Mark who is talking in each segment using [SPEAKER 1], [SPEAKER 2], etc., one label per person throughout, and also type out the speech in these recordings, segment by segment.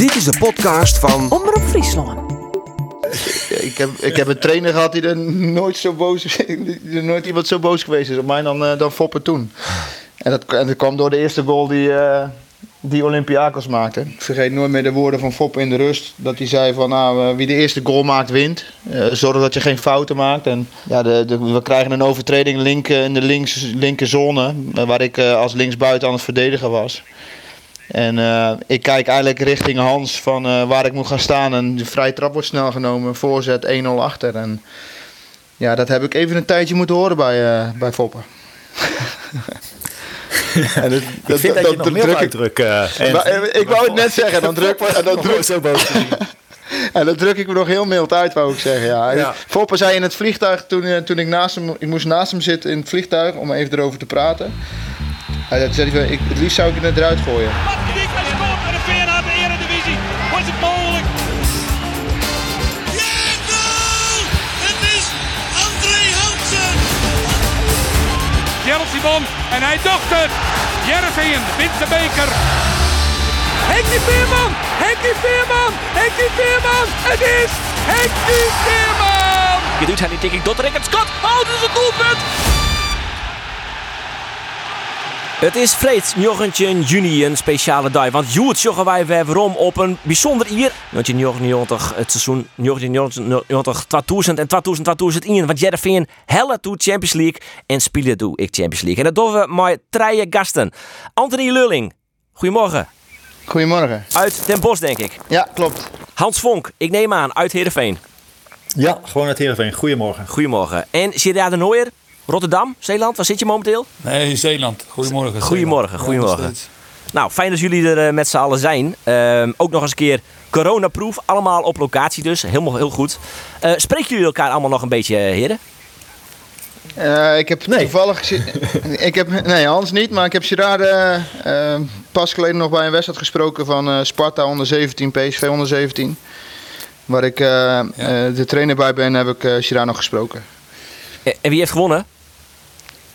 [SPEAKER 1] Dit is de podcast van
[SPEAKER 2] Omroep Friesland.
[SPEAKER 3] Ik heb, ik heb een trainer gehad die er nooit zo boos die er nooit iemand zo boos geweest is op mij dan, eh, dan Foppe toen. En dat, en dat kwam door de eerste goal die, eh, die Olympiakos maakte. Ik vergeet nooit meer de woorden van Foppe in de rust. Dat hij zei van nou, eh, wie de eerste goal maakt wint. Eh, zorg dat je geen fouten maakt. En ja, de, de- we krijgen een overtreding link, in de links, linker zone. eh, Waar ik eh, als linksbuiten aan het verdedigen was. En eh, ik kijk eigenlijk richting Hans van eh, waar ik moet gaan staan. En de vrije trap wordt snel genomen. Voorzet 1-0 achter. En ja, dat heb ik even een tijdje moeten horen bij, eh bij Foppen. en dat,
[SPEAKER 4] Ik vind dat, je nog meer
[SPEAKER 3] druk ik,
[SPEAKER 4] uitdrukken. en-
[SPEAKER 3] Maar, ik wou het net zeggen, dan druk, en dan druk,
[SPEAKER 4] zo boos
[SPEAKER 3] en dan druk ik me nog heel mild uit, wou ik zeggen. Ja.
[SPEAKER 4] Ja.
[SPEAKER 3] Foppe zei in het vliegtuig, toen, toen ik naast hem, ik moest naast hem zitten in het vliegtuig om even erover te praten. Hij zei, hij, ik, het liefst zou ik het eruit gooien.
[SPEAKER 5] Matkedik hij scoort met een veer naar de Eredivisie. Was het mogelijk?
[SPEAKER 6] Ja, goal! Het is André Hansen!
[SPEAKER 5] Gerald Simon en hij docht het. Jervin wint de beker. Henkie Veerman! Henkie Veerman! Henkie Veerman! Het is Henkie Veerman!
[SPEAKER 7] Je doet hij die tikking tot Rickert Scott. Oh, dat is een doelpunt! Het is vreed 19 juni een speciale dag. Want Joet joggen wij weer om op een bijzonder hier. 1999, het seizoen 1999, 2000 en 2000, 2001. Want Jereveen helle toe Champions League en spelen doe ik Champions League. En dat doen we met drie gasten. Anthony Lulling, goedemorgen.
[SPEAKER 3] Goedemorgen.
[SPEAKER 7] Uit Den Bosch, denk ik.
[SPEAKER 3] Ja, klopt.
[SPEAKER 7] Hans Vonk, ik neem aan, uit Heerenveen.
[SPEAKER 4] Ja, gewoon uit Heerenveen. Goedemorgen.
[SPEAKER 7] Goedemorgen. En Gerard de Nooier, Rotterdam, Zeeland, waar zit je momenteel?
[SPEAKER 8] Nee, Zeeland. Goedemorgen.
[SPEAKER 7] Goedemorgen,
[SPEAKER 8] Zeeland.
[SPEAKER 7] goedemorgen.
[SPEAKER 8] Ja.
[SPEAKER 7] Nou, fijn dat jullie er eh, met z'n allen zijn. Ehm, ook nog eens een keer coronaproof. Allemaal op locatie dus. Helemaal heel goed. Eh, spreken jullie elkaar allemaal nog een beetje, eh, heren?
[SPEAKER 3] Eh, ik heb toevallig gezien. ik heb, nee, Hans niet, maar ik heb Gerard pas geleden nog bij een wedstrijd gesproken van eh, Sparta onder 17, PSV onder 17. Waar ik de trainer bij ben, heb ik eh Gerard nog gesproken.
[SPEAKER 7] En wie heeft gewonnen?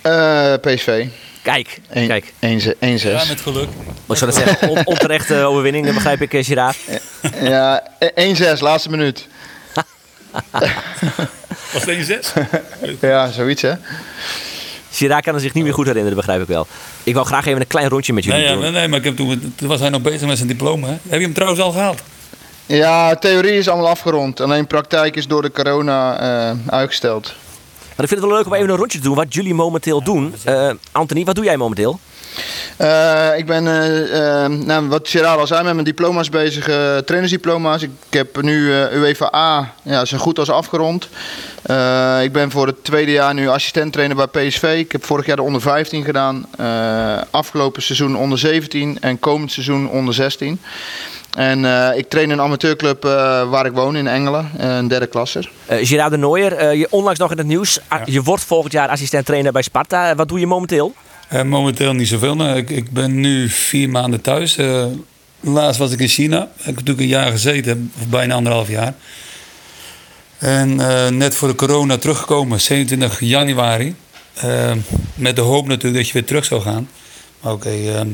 [SPEAKER 3] Eh, PSV.
[SPEAKER 7] Kijk,
[SPEAKER 3] Eén-
[SPEAKER 7] kijk.
[SPEAKER 3] 1-6.
[SPEAKER 8] Ja, met geluk.
[SPEAKER 7] Wat zou dat zeggen? On onterechte overwinning, dat begrijp ik, eh, Gerard.
[SPEAKER 3] Ja, 1-6, laatste minuut.
[SPEAKER 8] Was het 1-6?
[SPEAKER 3] Ja, zoiets hè.
[SPEAKER 7] Gerard kan er zich niet meer goed herinneren, begrijp ik wel. Ik wou graag even een klein rondje met jullie
[SPEAKER 8] Nee, ja,
[SPEAKER 7] doen.
[SPEAKER 8] nee, nee, maar ik heb toen, toen was hij nog bezig met zijn diploma. Hè? Heb je hem trouwens al gehaald?
[SPEAKER 3] Ja, theorie is allemaal afgerond. Alleen praktijk is door de corona eh, uitgesteld.
[SPEAKER 7] Maar ik vind het wel leuk om even een rondje te doen, wat jullie momenteel doen. Eh Anthony, wat doe jij momenteel?
[SPEAKER 3] Eh, ik ben, eh, nou, wat Gerard al zei, met mijn diploma's bezig, trainersdiploma's. Ik heb nu UEFA A, ja, zo goed als afgerond. Ik ben voor het tweede jaar nu assistent trainer bij PSV. Ik heb vorig jaar de onder 15 gedaan. Afgelopen seizoen onder 17 en komend seizoen onder 16. En eh, ik train een amateurclub eh, waar ik woon in Engelen, eh, een derde klasser.
[SPEAKER 7] Eh Gerard de Nooier, eh, je onlangs nog in het nieuws. Ah, Je wordt volgend jaar assistent trainer bij Sparta. Wat doe je momenteel?
[SPEAKER 8] Eh, momenteel niet zoveel. Nou, ik, ik ben nu vier maanden thuis. Laatst was ik in China. Ik heb natuurlijk een jaar gezeten, of bijna anderhalf jaar. En eh, net voor de corona teruggekomen, 27 januari. Met de hoop natuurlijk dat je weer terug zou gaan. Maar oké, ehm,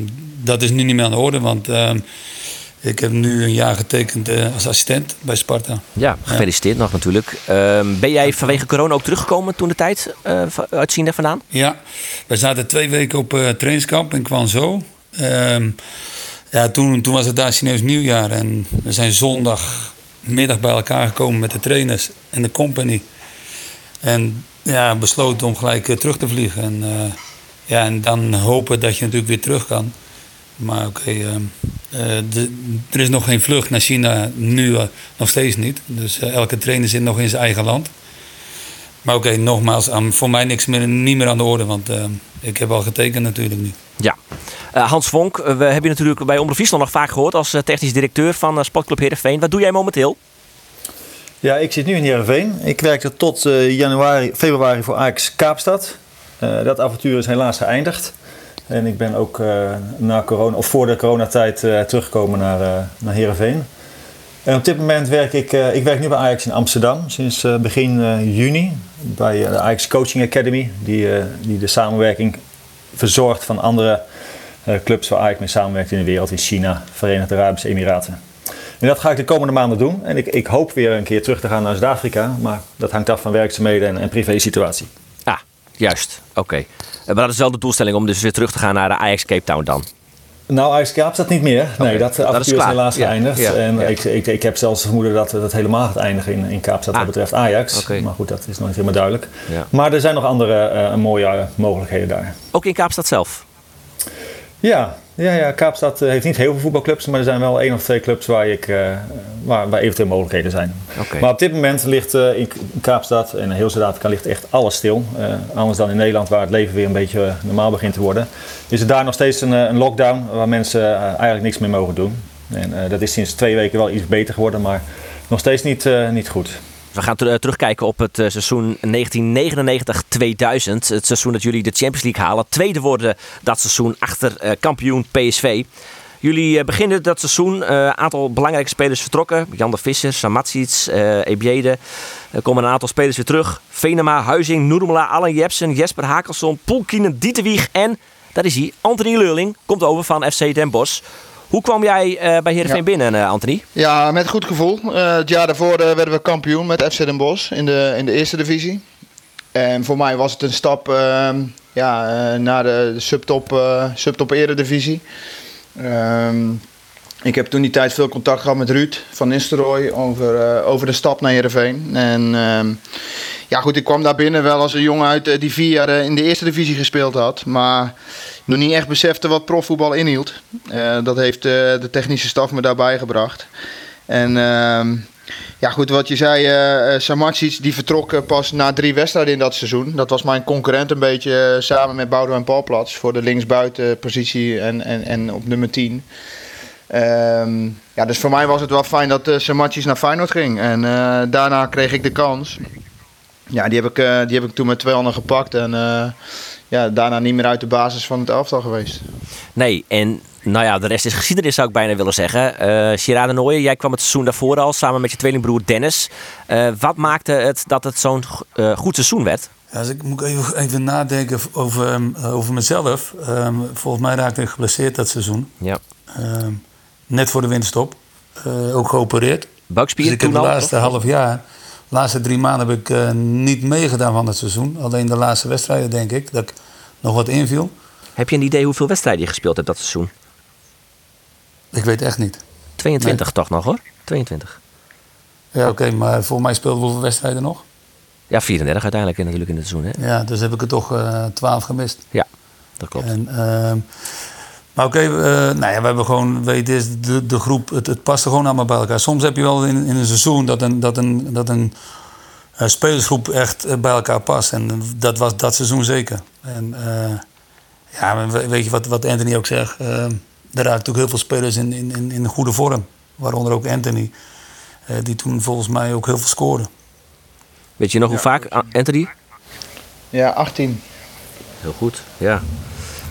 [SPEAKER 8] dat is nu niet meer aan de orde, want ehm, ik heb nu een jaar getekend eh, als assistent bij Sparta.
[SPEAKER 7] Ja, gefeliciteerd nog natuurlijk. Ehm, ben jij vanwege corona ook teruggekomen toen de tijd eh, va- uit China vandaan?
[SPEAKER 8] Ja, we zaten twee weken op eh trainingskamp in Guangzhou. Ehm, ja, toen, toen was het daar Chinees nieuwjaar en we zijn zondagmiddag bij elkaar gekomen met de trainers en de company. En ja, besloten om gelijk eh, terug te vliegen. En, eh, ja, en dan hopen dat je natuurlijk weer terug kan. Maar oké, ehm, eh, er is nog geen vlucht naar China, nu eh, nog steeds niet. Dus eh, elke trainer zit nog in zijn eigen land. Maar oké, nogmaals, aan- voor mij niks meer, niet meer aan de orde, want eh, ik heb al getekend natuurlijk nu.
[SPEAKER 7] Ja. Eh, Hans Vonk, we hebben je natuurlijk bij Omroep Friesland nog vaak gehoord als technisch directeur van Sportclub Heerenveen. Wat doe jij momenteel?
[SPEAKER 4] Ja, ik zit nu in Heerenveen. Ik werkte tot eh, januari, februari voor Ajax Kaapstad. Eh, dat avontuur is helaas geëindigd. En ik ben ook eh, na corona, of voor de coronatijd eh, teruggekomen naar, eh naar Heerenveen. En op dit moment werk ik, ik werk nu bij Ajax in Amsterdam sinds begin juni. Bij de Ajax Coaching Academy, die, die de samenwerking verzorgt van andere clubs waar Ajax mee samenwerkt in de wereld. In China, Verenigde Arabische Emiraten. En dat ga ik de komende maanden doen. En ik, ik hoop weer een keer terug te gaan naar Zuid-Afrika. Maar dat hangt af van werkzaamheden en, en privé-situatie.
[SPEAKER 7] Ah, juist. Oké. Eh, Maar dat is wel de doelstelling om dus weer terug te gaan naar de Ajax Cape Town dan.
[SPEAKER 4] Nou, Ajax Kaapstad niet meer. Nee, dat
[SPEAKER 7] dat is
[SPEAKER 4] avontuur is, helaas
[SPEAKER 7] Ja,
[SPEAKER 4] geëindigd.
[SPEAKER 7] ja,
[SPEAKER 4] en
[SPEAKER 7] ja.
[SPEAKER 4] Ik, ik, ik heb zelfs vermoeden dat dat helemaal gaat eindigen in, in Kaapstad
[SPEAKER 7] Ah.
[SPEAKER 4] wat betreft Ajax. Maar goed, dat is nog niet helemaal duidelijk. Maar er zijn nog andere eh, mooie mogelijkheden daar.
[SPEAKER 7] Ook in Kaapstad zelf.
[SPEAKER 4] Ja, ja, ja, Kaapstad eh, heeft niet heel veel voetbalclubs, maar er zijn wel één of twee clubs waar, ik, eh, waar, waar eventueel mogelijkheden zijn. Maar op dit moment ligt eh, in Kaapstad en heel Zuid-Afrika ligt echt alles stil. Eh, anders dan in Nederland, waar het leven weer een beetje normaal begint te worden. Is er daar nog steeds een, een lockdown waar mensen eigenlijk niks meer mogen doen. En dat is sinds twee weken wel iets beter geworden, maar nog steeds niet, niet goed.
[SPEAKER 7] We gaan eh, terugkijken op het eh, seizoen 1999-2000. Het seizoen dat jullie de Champions League halen. Tweede worden dat seizoen achter eh, kampioen PSV. Jullie beginnen dat seizoen. Een aantal belangrijke spelers vertrokken. Jan de Visser, Samatsic, eh Ebiede. Er komen een aantal spelers weer terug. Venema, Huizing, Noermela, Allen Jepsen, Jesper Hakelson, Poelkinen, Dieterwieg en... Daar is hij. Anthony Leurling komt over van FC Den Bosch. Hoe kwam jij eh, bij Heerenveen
[SPEAKER 3] Ja.
[SPEAKER 7] binnen, eh, Anthony?
[SPEAKER 3] Ja, met goed gevoel. Eh, het jaar daarvoor werden we kampioen met FC Den Bosch in de, in de eerste divisie. En voor mij was het een stap ehm, ja, naar de, subtop, subtop eredivisie. Ehm, ik heb toen die tijd veel contact gehad met Ruud van Nistelrooy over, eh, over de stap naar Heerenveen. En ehm, ja goed, ik kwam daar binnen wel als een jongen uit eh, die vier jaar eh, in de eerste divisie gespeeld had. Maar nog niet echt besefte wat profvoetbal inhield. Dat heeft de technische staf me daarbij gebracht. En ehm, ja, goed, wat je zei, Samacic die vertrok pas na drie wedstrijden in dat seizoen. Dat was mijn concurrent een beetje samen met Boudewijn Palplats voor de linksbuitenpositie en, en, en op nummer 10. Ehm, ja, dus voor mij was het wel fijn dat uh, Samacic naar Feyenoord ging. En eh, daarna kreeg ik de kans. Ja, die heb ik, eh, die heb ik toen met twee handen gepakt. En eh, ja, daarna niet meer uit de basis van het elftal geweest.
[SPEAKER 7] Nee, en nou ja, de rest is geschiedenis zou ik bijna willen zeggen. Eh Gerard de Nooijen, jij kwam het seizoen daarvoor al samen met je tweelingbroer Dennis. Eh, wat maakte het dat het zo'n eh, goed seizoen werd?
[SPEAKER 8] Ja, als ik moet even, even nadenken over, ehm, over mezelf. Ehm, volgens mij raakte ik geblesseerd dat seizoen.
[SPEAKER 7] Ja.
[SPEAKER 8] Ehm, net voor de winterstop. Eh, ook geopereerd.
[SPEAKER 7] Buikspier
[SPEAKER 8] Dus ik heb
[SPEAKER 7] toen
[SPEAKER 8] de laatste half jaar, de laatste drie maanden heb ik eh, niet meegedaan van het seizoen. Alleen de laatste wedstrijden denk ik dat ik nog wat inviel.
[SPEAKER 7] Heb je een idee hoeveel wedstrijden je gespeeld hebt dat seizoen?
[SPEAKER 8] Ik weet echt niet.
[SPEAKER 7] 22 toch nog hoor? 22.
[SPEAKER 8] Ja, oké, maar voor mij speelden we hoeveel wedstrijden nog?
[SPEAKER 7] Ja, 34 uiteindelijk natuurlijk in het seizoen. Hè?
[SPEAKER 8] Ja, dus heb ik er toch eh 12 gemist.
[SPEAKER 7] Ja, dat klopt.
[SPEAKER 8] En, ehm, maar oké, eh, nou ja, we hebben gewoon, weet je, de, de groep, het, het past er gewoon allemaal bij elkaar. Soms heb je wel in, in een seizoen dat een, dat een, dat een eh, spelersgroep echt eh, bij elkaar past. En dat was dat seizoen zeker. En eh, ja, weet je wat, wat Anthony ook zegt? er raakten natuurlijk heel veel spelers in, in, in, in goede vorm. Waaronder ook Anthony, eh, die toen volgens mij ook heel veel scoorde.
[SPEAKER 7] Weet je nog hoe vaak, Anthony?
[SPEAKER 3] Ja, 18.
[SPEAKER 7] Heel goed, ja.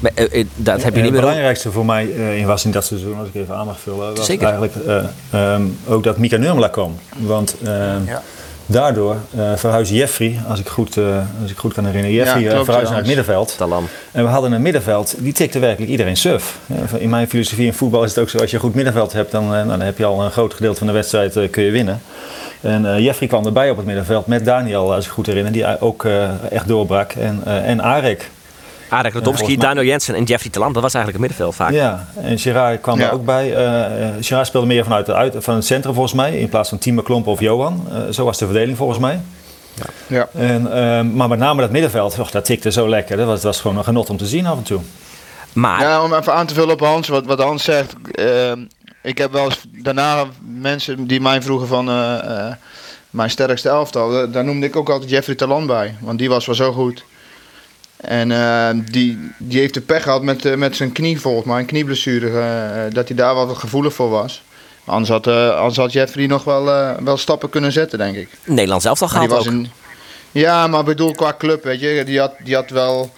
[SPEAKER 7] Maar, eh, eh, dat heb je niet
[SPEAKER 4] het
[SPEAKER 7] meer...
[SPEAKER 4] belangrijkste voor mij eh, in was in dat seizoen, als ik even aan mag vullen, was
[SPEAKER 7] Zeker.
[SPEAKER 4] eigenlijk eh, ehm, ook dat Mika Nurmela kwam. Want ehm,
[SPEAKER 8] Ja.
[SPEAKER 4] daardoor uh, verhuisde Jeffrey, als ik goed, uh, als ik goed kan herinneren, Jeffrey
[SPEAKER 3] Ja,
[SPEAKER 4] uh, verhuisde naar het middenveld. En we hadden een middenveld, die tikte werkelijk iedereen suf. Ja, In mijn filosofie in voetbal is het ook zo, als je een goed middenveld hebt, dan, nou, dan heb je al een groot gedeelte van de wedstrijd kun je winnen. En eh, Jeffrey kwam erbij op het middenveld met Daniel, als ik goed herinner, die ook eh, echt doorbrak. En, eh, en Arek.
[SPEAKER 7] Arek Radomski, Daniel Jensen en Jeffrey Talan. Dat was eigenlijk het middenveld vaak.
[SPEAKER 4] Ja, en Gerard kwam
[SPEAKER 3] Ja.
[SPEAKER 4] er ook bij. Eh Gerard speelde meer vanuit de uit, van het centrum volgens mij, in plaats van Timo Klomp of Johan. Eh, zo was de verdeling volgens mij.
[SPEAKER 3] Ja.
[SPEAKER 4] En, eh, maar met name dat middenveld, och, dat tikte zo lekker. Dat was, dat was gewoon een genot om te zien af en toe.
[SPEAKER 7] Maar,
[SPEAKER 3] Ja, om even aan te vullen op Hans, wat, wat Hans zegt. eh, ik heb wel eens daarna mensen die mij vroegen van eh, eh, mijn sterkste elftal. Daar, daar noemde ik ook altijd Jeffrey Talan bij. Want die was wel zo goed. En eh, die, die heeft de pech gehad met, eh, met zijn knie volgens mij, een knieblessure. eh, dat hij daar wat gevoelig voor was. Anders had, anders had Jeffrey nog wel, wel stappen kunnen zetten, denk ik. Maar die
[SPEAKER 7] gehaald
[SPEAKER 3] was
[SPEAKER 7] ook.
[SPEAKER 3] een, ja, maar ik bedoel qua club, weet je. Die had, die had wel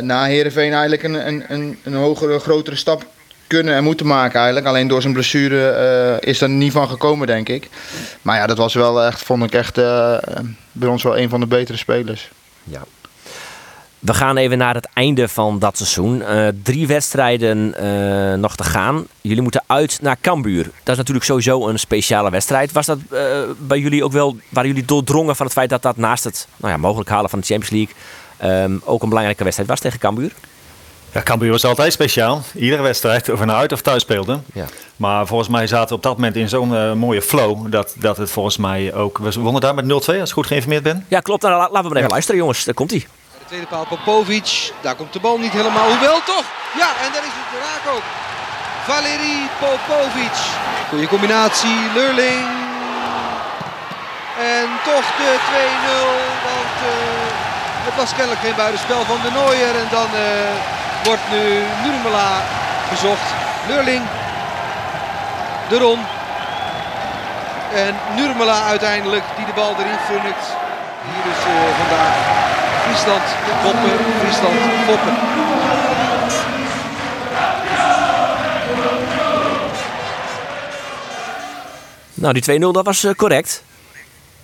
[SPEAKER 3] na Heerenveen eigenlijk een, een, een, een hogere, grotere stap kunnen en moeten maken eigenlijk. Alleen door zijn blessure is er niet van gekomen, denk ik. Maar ja, dat was wel echt, vond ik echt bij ons wel een van de betere spelers.
[SPEAKER 7] Ja. We gaan even naar het einde van dat seizoen. Uh, drie wedstrijden uh, nog te gaan. Jullie moeten uit naar Cambuur. Dat is natuurlijk sowieso een speciale wedstrijd. Was dat uh, bij jullie ook wel, waren jullie doordrongen van het feit dat dat naast het nou ja, mogelijk halen van de Champions League um, ook een belangrijke wedstrijd was tegen Cambuur?
[SPEAKER 4] Ja, Cambuur was altijd speciaal. Iedere wedstrijd, of we nou uit of thuis speelden.
[SPEAKER 7] Ja.
[SPEAKER 4] Maar volgens mij zaten we op dat moment in zo'n uh, mooie flow. Dat, dat het volgens mij ook... We wonnen daar met 0-2, als ik goed geïnformeerd ben.
[SPEAKER 7] Ja, klopt. Nou, laten we maar even ja. luisteren, jongens. Daar komt hij.
[SPEAKER 1] De tweede paal Popovic. Daar komt de bal niet helemaal. Hoewel toch. Ja, en daar is het raak ook. Valerie Popovic. Goeie combinatie. Lurling. En toch de 2-0. Want uh, het was kennelijk geen buitenspel van de Nooier. En dan... Uh, wordt nu Nurmela gezocht. Lurling. De Ron. En Nurmela uiteindelijk die de bal erin funnikt. Hier dus uh, vandaag Friesland Poppen, Friesland Poppen.
[SPEAKER 7] Nou, die 2-0 dat was uh, correct.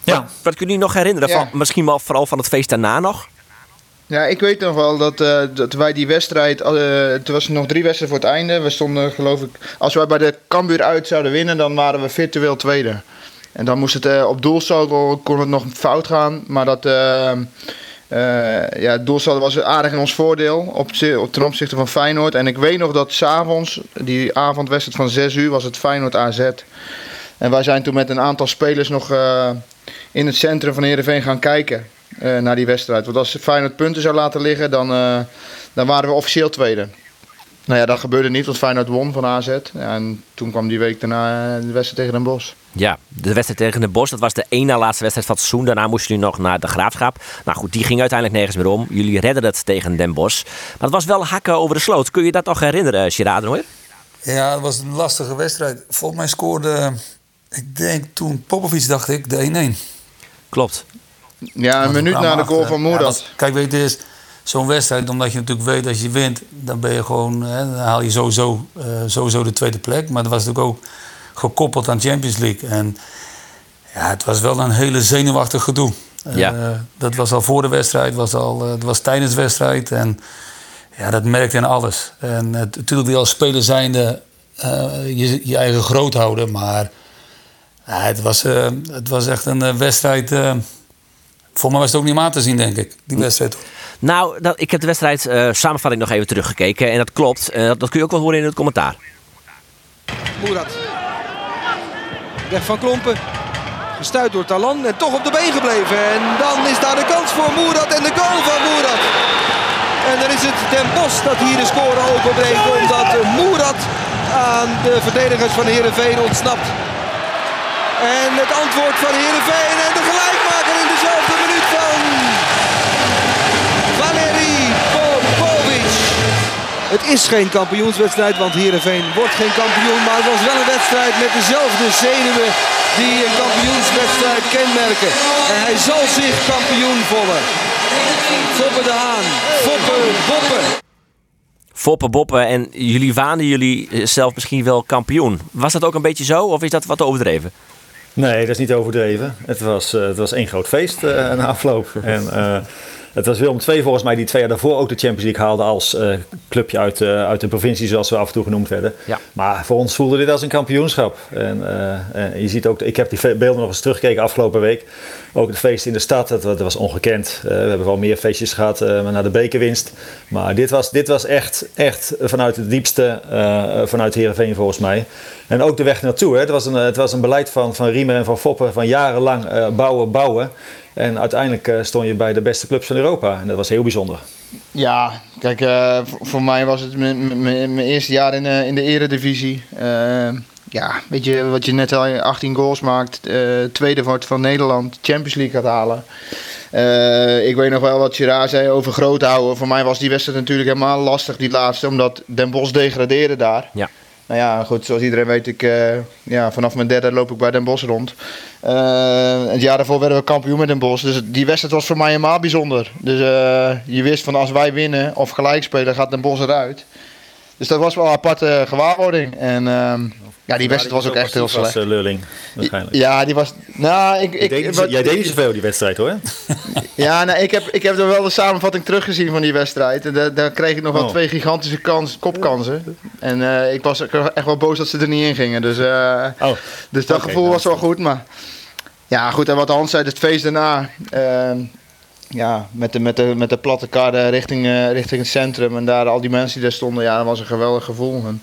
[SPEAKER 4] Ja.
[SPEAKER 7] Wat, wat kun je nog herinneren?
[SPEAKER 3] Ja.
[SPEAKER 7] Van, misschien wel vooral van het feest daarna nog?
[SPEAKER 3] Ja, ik weet nog wel dat, uh, dat wij die wedstrijd. Uh, toen was er nog drie wedstrijden voor het einde. We stonden, geloof ik. Als wij bij de Cambuur uit zouden winnen, dan waren we virtueel tweede. En dan moest het uh, op doelsaldo kon het nog fout gaan. Maar dat. Ja, het doelsaldo was aardig in ons voordeel. Op, op ten opzichte van Feyenoord. En ik weet nog dat s'avonds, die avondwedstrijd van 6 uur, was het Feyenoord AZ. En wij zijn toen met een aantal spelers nog in het centrum van Heerenveen gaan kijken. Uh, naar die wedstrijd. Want als Feyenoord punten zou laten liggen, dan, dan waren we officieel tweede. Nou ja, dat gebeurde niet, want Feyenoord won van AZ. En toen kwam die week daarna de wedstrijd tegen Den Bosch.
[SPEAKER 7] Ja, de wedstrijd tegen Den Bosch, dat was de één na laatste wedstrijd van het seizoen. Daarna moesten jullie nog naar de Graafschap. Nou goed, die ging uiteindelijk nergens meer om. Jullie redden het tegen Den Bosch. Maar het was wel hakken over de sloot. Kun je dat nog herinneren, Gerard hoor?
[SPEAKER 8] Ja, het was een lastige wedstrijd. Volgens mij scoorde, ik denk toen Popovic, dacht ik, de 1-1.
[SPEAKER 7] Klopt.
[SPEAKER 3] Ja, een minuut na de goal van Moerat.
[SPEAKER 8] Ja, kijk, weet je, is zo'n wedstrijd, omdat je natuurlijk weet als je wint, dan ben je gewoon, hè, dan haal je sowieso, uh, sowieso de tweede plek. Maar dat was natuurlijk ook gekoppeld aan Champions League. En ja, het was wel een hele zenuwachtig gedoe.
[SPEAKER 7] Ja.
[SPEAKER 8] Uh, dat was al voor de wedstrijd, was al, uh, dat was tijdens de wedstrijd. En ja, dat merkte in alles. En natuurlijk wil als speler zijnde je, je eigen groot houden, maar het, was, het was echt een wedstrijd. Voor mij was het ook niet om aan te zien, denk ik, die wedstrijd.
[SPEAKER 7] Nou, dat, ik heb de wedstrijd uh, samenvatting nog even teruggekeken. En dat klopt. Uh, dat kun je ook wel horen in het commentaar.
[SPEAKER 1] Moerat. Weg van Klompen. Gestuurd door Talan en toch op de been gebleven. En dan is daar de kans voor Moerat en de goal van Moerat. En dan is het Den Bosch dat hier de score openbreekt. Omdat Moerat aan de verdedigers van Heerenveen ontsnapt. En het antwoord van Heerenveen en de gelijkmaker in dezelfde minuut van Valerie Popovic. Het is geen kampioenswedstrijd, want Heerenveen wordt geen kampioen. Maar het was wel een wedstrijd met dezelfde zenuwen die een kampioenswedstrijd kenmerken. En hij zal zich kampioen voelen. Foppe de Haan, Foppe Boppen.
[SPEAKER 7] Foppe Boppen en jullie waanden jullie zelf misschien wel kampioen. Was dat ook een beetje zo of is dat wat overdreven?
[SPEAKER 4] Nee, dat is niet overdreven. Het was, uh, het was één groot feest uh, na afloop. En uh, het was Willem II volgens mij die twee jaar daarvoor ook de Champions League haalde als clubje uit, uit de provincie zoals we af en toe genoemd werden.
[SPEAKER 7] Ja.
[SPEAKER 4] Maar voor ons voelde dit als een kampioenschap. En je ziet ook, ik heb die beelden nog eens teruggekeken afgelopen week. Ook het feest in de stad, dat, dat was ongekend. we hebben wel meer feestjes gehad naar de bekerwinst. Maar dit was, dit was echt, echt vanuit het diepste, vanuit Heerenveen volgens mij. En ook de weg naartoe. Hè. Het, was een, het was een beleid van, van Riemer en van Foppen van jarenlang bouwen, bouwen. En uiteindelijk uh, stond je bij de beste clubs van Europa. En dat was heel bijzonder.
[SPEAKER 3] Ja, kijk, uh, voor mij was het mijn eerste jaar in, in de eredivisie. ja, weet je, wat je net al 18 goals maakt, tweede wordt van Nederland, Champions League gaat halen. ik weet nog wel wat Gerard zei over groot houden. Voor mij was die wedstrijd natuurlijk helemaal lastig, die laatste, omdat Den Bosch degradeerde daar.
[SPEAKER 7] Ja.
[SPEAKER 3] Nou ja, goed, zoals iedereen weet, ik, uh, ja, vanaf mijn derde loop ik bij Den Bosch rond. Uh, het jaar daarvoor werden we kampioen met Den Bosch. Dus die wedstrijd was voor mij helemaal bijzonder. Dus uh, je wist van als wij winnen of gelijk spelen, gaat Den Bosch eruit. Dus dat was wel een aparte gewaarwording. En ehm, ja, die wedstrijd was ook echt heel
[SPEAKER 4] was
[SPEAKER 3] slecht.
[SPEAKER 4] uh, Lulling, waarschijnlijk.
[SPEAKER 3] Ja, die was... Nou, ik, ik,
[SPEAKER 4] Deed niet-
[SPEAKER 3] wat-
[SPEAKER 4] jij deed niet zoveel die wedstrijd hoor.
[SPEAKER 3] Ja, nou, ik, heb, ik heb er wel de samenvatting teruggezien van die wedstrijd. En daar, daar kreeg ik nog wel
[SPEAKER 4] Oh.
[SPEAKER 3] twee gigantische kans, kopkansen. En eh, ik was echt wel boos dat ze er niet in gingen. Dus, eh,
[SPEAKER 4] Oh,
[SPEAKER 3] dus dat gevoel
[SPEAKER 4] nou,
[SPEAKER 3] was wel goed. Maar ja, goed. En wat Hans zei, het feest daarna. ehm, ja, met de, met de, met de platte kar richting, eh, richting het centrum. En daar al die mensen die daar stonden. Ja, dat was een geweldig gevoel. En,